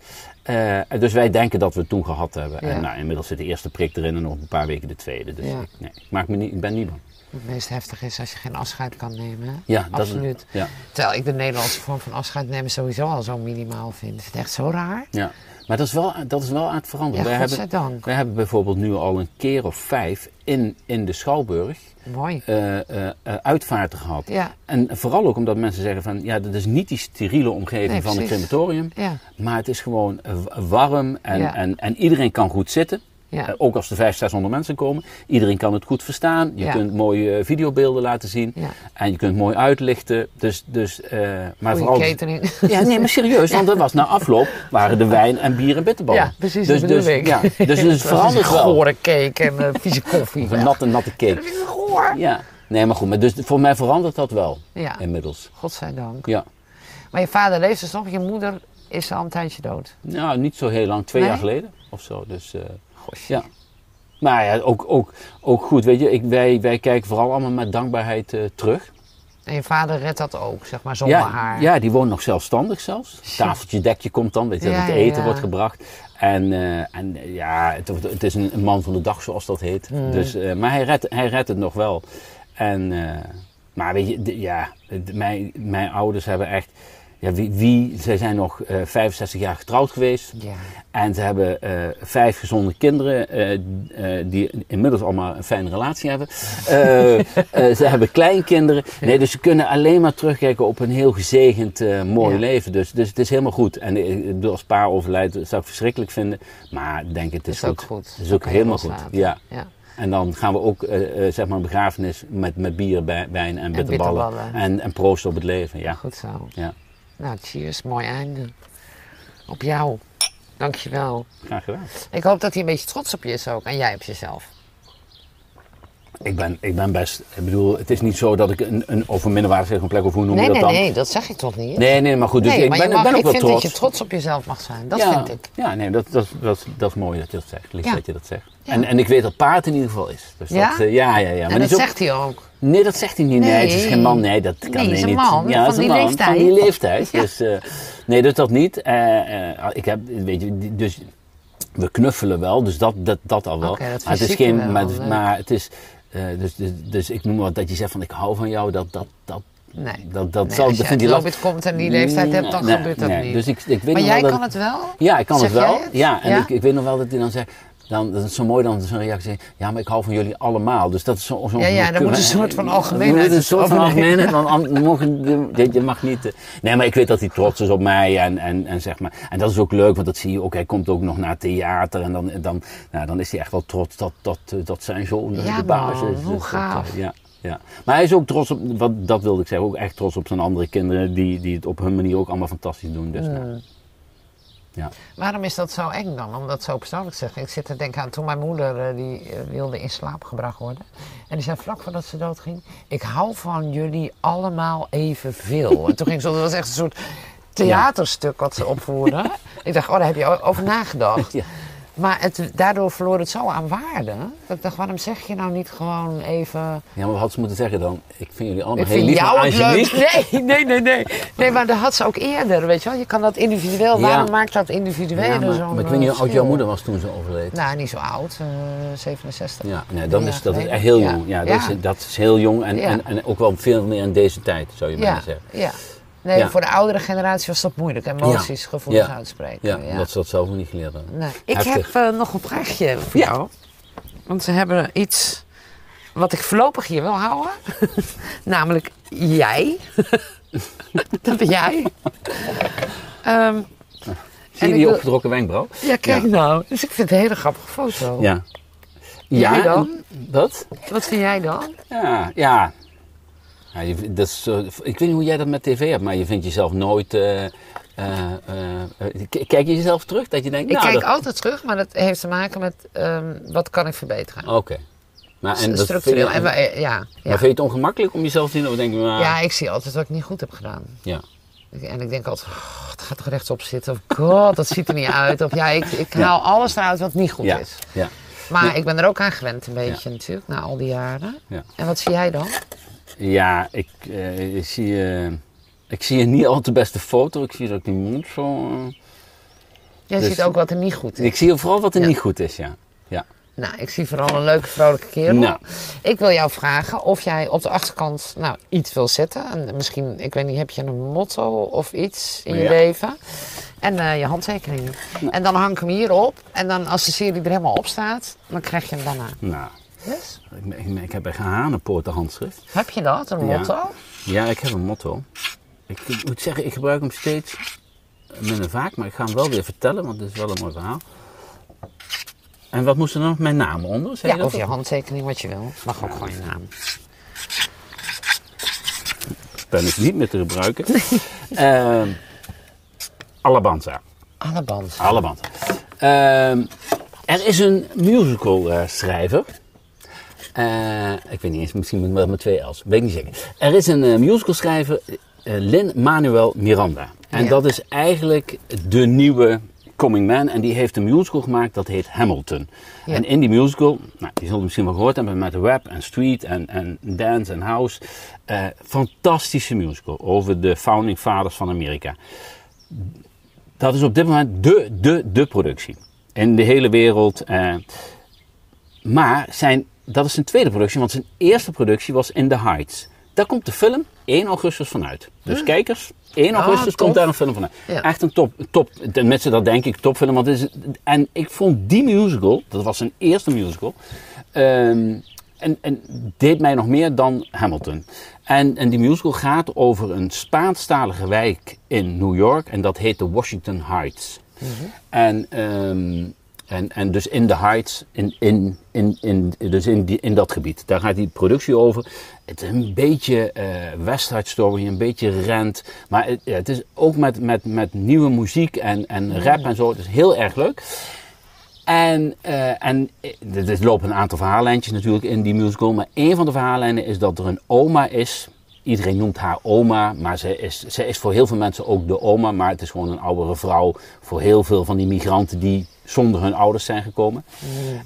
Dus wij denken dat we het toen gehad hebben. Ja. En nou, inmiddels zit de eerste prik erin en nog een paar weken de tweede. Dus Ja. ik, nee, ik, maak me niet, ik ben niet bang. Het meest heftig is als je geen afscheid kan nemen. Ja, dat Absoluut. Ja, Terwijl ik de Nederlandse vorm van afscheid nemen sowieso al zo minimaal vind. Is het echt zo raar? ja. Maar dat is wel, dat is wel aan het veranderen. Ja, wij, hebben, wij hebben bijvoorbeeld nu al een keer of vijf in, in de Schouwburg Mooi. eh, eh, eh, uitvaarten gehad. Ja, En vooral ook omdat mensen zeggen van, ja, dat is niet die steriele omgeving Nee, van een precies. crematorium. ja, Maar het is gewoon warm en, en, en iedereen kan goed zitten. Ja. Eh, ook als er 500, 600 mensen komen. Iedereen kan het goed verstaan. Je Ja. kunt mooie eh, videobeelden laten zien. ja. En je kunt mooi uitlichten. Dus, dus, eh, maar Goeie vooral... catering. Ja, nee, maar serieus. Want er was na afloop waren de wijn en bier en bitterballen. Ja, precies, Dus, dus, ik. Ja, dus het verandert wel. Gore cake en vieze koffie. Of een natte, natte cake. Dat ik goor. Ja. Nee, maar goed. Maar dus voor mij verandert dat wel. Ja, Inmiddels. godzijdank. Ja. Maar je vader leeft dus nog, je moeder is al een tijdje dood. Nou, niet zo heel lang. Twee Nee? jaar geleden of zo. Dus... Ja. Maar ja, ook, ook, ook goed, weet je, ik, wij, wij kijken vooral allemaal met dankbaarheid eh, terug. En je vader redt dat ook, zeg maar, zonder Ja, haar. ja, die woont nog zelfstandig zelfs. Tafeltje, dekje komt dan, weet je, Ja, dat het eten ja. wordt gebracht. En, eh, en eh, ja, het, is een, man van de dag, zoals dat heet. Mm. Dus, eh, maar hij redt, hij redt het nog wel. En, eh, maar weet je, ja, mijn, mijn ouders hebben echt... ja, wie, wie, zij zijn nog eh 65 jaar getrouwd geweest. Ja. En ze hebben eh, vijf gezonde kinderen, eh, die inmiddels allemaal een fijne relatie hebben. Ze hebben kleinkinderen. Nee, dus ze kunnen alleen maar terugkijken op een heel gezegend, mooi Ja. leven. Dus, dus het is helemaal goed. En als pa overlijdt, dat zou ik verschrikkelijk vinden. Maar ik denk, het is, is ook goed. Het is ook helemaal goed. Ja. Ja. En dan gaan we ook, zeg maar, een begrafenis met, met bier, bij- wijn en bitterballen. bitterballen. En, en proosten op het leven, ja. Goed zo. ja. Nou, cheers. Mooi einde. Op jou. Dankjewel. Graag gedaan. Ik hoop dat hij een beetje trots op je is ook. En jij op jezelf. Ik ben, ik ben best, ik bedoel, het is niet zo dat ik een, een over minderwaardige plek, of hoe noem je Nee, dat nee, dan? nee. Dat zeg ik toch niet? Nee, nee, maar goed, dus Nee, ik ben, mag, ik ben ook ik wel vind trots. dat je trots op jezelf mag zijn. Dat ja, vind ik. Ja, nee, dat, dat, dat, dat is mooi dat je dat zegt. Lief Ja. dat je dat zegt. Ja. En, en ik weet dat paard in ieder geval is. Dus Ja? Dat, eh, ja, ja, ja. en dat ook- zegt hij ook. Nee, dat zegt hij niet. Nee, Nee. het is geen man. Nee, dat kan Nee, een niet. man, ja, van is een die man, leeftijd. Van die leeftijd. Ja. Dus, eh, nee, dus dat niet. Eh, eh, ik heb, weet je, die- dus we knuffelen wel, dus dat, dat, dat al wel. Dat maar het is geen, wel, maar, het is, dus, dus, dus ik noem wat dat je zegt van ik hou van jou, dat, dat, dat, Nee. dat, dat Nee, zal, als je dat Lobit komt en die leeftijd hebt, dan gebeurt dat nee. niet. Dus ik, ik weet maar nog jij wel kan dat, het wel? ja, ik kan Zeg het wel. het? Ja, en Ja? Ik, ik weet nog wel dat hij dan zegt. Dan, dat is zo mooi dan zo'n reactie. Ja, maar ik hou van jullie allemaal. Dus dat is zo. zo Ja, ja, er moet een soort van algemeenheid moet een soort van algemeenheid. Want je, mag niet. eh, Nee, maar ik weet dat hij trots is op mij. En, en, en, zeg maar, en dat is ook leuk, want dat zie je ook. Hij komt ook nog naar theater. En dan, dan, nou, dan is hij echt wel trots dat, dat, eh, dat zijn zoon eh, Ja, de baas is. hoe Dus dat, gaaf. ja. Ja. Maar hij is ook trots op, wat, dat wilde ik zeggen, ook echt trots op zijn andere kinderen die, die het op hun manier ook allemaal fantastisch doen. Dus, nou, ja. Waarom is dat zo eng dan? Om dat zo persoonlijk te zeggen. Ik zit te denken aan toen mijn moeder eh, die eh, wilde in slaap gebracht worden. En die zei vlak voordat ze doodging. Ik hou van jullie allemaal evenveel. en toen ging ze, dat was echt een soort theaterstuk wat ze opvoerde. ik dacht, oh daar heb je over nagedacht. Ja. Maar het, daardoor verloor het zo aan waarde. Dat ik dacht, waarom zeg je nou niet gewoon even... Ja, maar wat had ze moeten zeggen dan? Ik vind jullie allemaal Ik heel lief, jou maar het leuk. Nee, nee, nee, nee. Nee, maar dat had ze ook eerder, weet je wel. Je kan dat individueel, Ja. waarom maakt dat individueel Ja, maar, zo'n maar ik weet niet hoe eh, oud jouw moeder was toen ze overleed. Nou, niet zo oud, eh 67. Ja, nee, dan Ja, is, dat is nee, heel jong. Ja, dat. Is, dat is heel jong en, en, en ook wel veel meer in deze tijd, zou je ja, zeggen. ja. Nee, Ja. voor de oudere generatie was dat moeilijk. Emoties, gevoelens Ja. uitspreken. Ja, Ja. omdat ze dat zelf ook niet geleerd hebben. Nee. Ik heb eh, nog een vraagje voor Ja. jou. Want ze hebben iets wat ik voorlopig hier wil houden. Namelijk jij. dat ben jij. Ehm, Zie En je die wil- opgetrokken wenkbrauw? ja, kijk Ja. nou. Dus ik vind het een hele grappige foto. Ja. Jij Ja, dan? en- Wat? Wat vind jij dan? Ja, ja. Ja je, dat is, zo- ik weet niet hoe jij dat met tv hebt, maar je vindt jezelf nooit... eh, eh, eh, eh, k- kijk je jezelf terug? Dat je denkt, Ik nou, kijk dat- altijd terug, maar dat heeft te maken met ehm, wat kan ik verbeteren. Oké. Maar, en dat Structureel. Vind je, En, wij- ja, Maar ja. vind je het ongemakkelijk om jezelf te zien? Of denk je, nou, ja, ik zie altijd wat ik niet goed heb gedaan. ja. En ik denk altijd, oh, het gaat toch rechtop zitten. Of god, dat ziet er niet uit. Of ja, ik, ik haal alles eruit wat niet goed Ja, is. ja. Maar ik ben er ook aan gewend een beetje natuurlijk, na al die jaren. Ja. En wat zie jij dan? Ja, ik, eh, ik, zie, eh, ik zie niet al de beste foto. Ik zie dat ik die mond zo... eh, Jij Dus- ziet ook wat er niet goed is. ik zie vooral wat er Ja. niet goed is, ja. ja. Nou, ik zie vooral een leuke, vrolijke kerel. Nou. Ik wil jou vragen of jij op de achterkant nou, iets wil zetten. En misschien, ik weet niet, heb je een motto of iets in je Ja. leven? En eh, je handtekeningen. Nou. En dan hang ik hem hier op. En dan als de serie er helemaal op staat, dan krijg je hem daarna. Nou, Yes? ik, ik, ik heb echt een hanenpoorten handschrift. Heb je dat, een Ja. motto? Ja, ik heb een motto. Ik, ik moet zeggen, ik gebruik hem steeds minder vaak, maar ik ga hem wel weer vertellen, want het is wel een mooi verhaal. En wat moest er dan? Mijn naam onder? Zei Ja, je of je handtekening, wat je wil. Mag ook gewoon je naam. pen is niet meer te gebruiken. Ehm Alabanza. Alleband. Alabanza. Ehm, er is een musical eh, schrijver. Eh, ik weet niet eens, misschien moet ik wel met twee L's. Weet ik niet zeker. Er is een eh, musical schrijver, eh, Lin Manuel Miranda. En Ja. dat is eigenlijk de nieuwe Coming Man. En die heeft een musical gemaakt, dat heet Hamilton. Ja. En in die musical, nou, die zullen misschien wel gehoord hebben met rap en street en, en dance en house. Fantastische musical over de founding fathers van Amerika. Dat is op dit moment de, de, de productie. In de hele wereld. maar zijn, dat is zijn tweede productie, want zijn eerste productie was In the Heights. daar komt de film 1 augustus vanuit. Dus kijkers, 1 augustus tof. komt daar een film vanuit. Ja. Echt een top, top tenminste dat denk ik, topfilm. Want is, en ik vond die musical, dat was zijn eerste musical, ehm, en, en deed mij nog meer dan Hamilton. En, en die musical gaat over een Spaanstalige wijk in New York en dat heet de Washington Heights. En, ehm, en, en dus in de Heights, in, in, in, in, dus in, die, in dat gebied. Daar gaat die productie over. Het is een beetje eh West Side Story, een beetje rent. Maar het, is ook met, met, met nieuwe muziek en, en rap en zo. Het is heel erg leuk. En, eh, en eh, er lopen een aantal verhaallijntjes natuurlijk in die musical. Maar een van de verhaallijnen is dat er een oma is. Iedereen noemt haar oma, maar ze is, ze is voor heel veel mensen ook de oma. Maar het is gewoon een oudere vrouw voor heel veel van die migranten die zonder hun ouders zijn gekomen.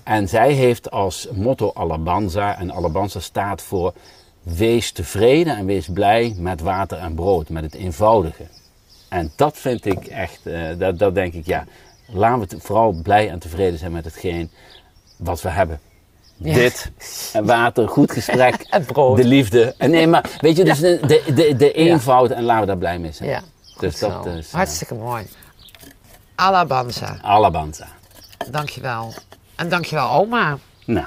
En zij heeft als motto Alabanza. En Alabanza staat voor wees tevreden en wees blij met water en brood, met het eenvoudige. En dat vind ik echt, eh, dat, dat denk ik, ja, laten we vooral blij en tevreden zijn met hetgeen wat we hebben. Ja. Dit, en water, goed gesprek, En brood. de liefde. En nee, maar weet je, dus de, de, de, de eenvoud en laten we daar blij mee zijn. Ja, Dus dat is, eh, Hartstikke mooi. Alabanza, Alabanza. Dankjewel. En dankjewel oma. Nou,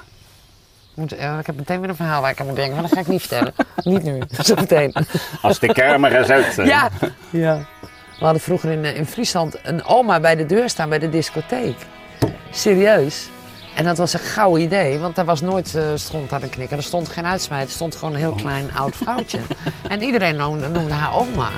Moet, eh, ik heb meteen weer een verhaal waar ik aan moet denken, maar dat ga ik niet vertellen. niet nu, zo meteen. als de camera's uit zijn. Ja. ja. We hadden vroeger in, eh, in Friesland een oma bij de deur staan bij de discotheek. Serieus. En dat was een gauw idee, want daar was nooit eh stond aan de knikker. Er stond geen uitsmijt, er stond gewoon een heel klein oud vrouwtje. En iedereen noemde, noemde haar oma.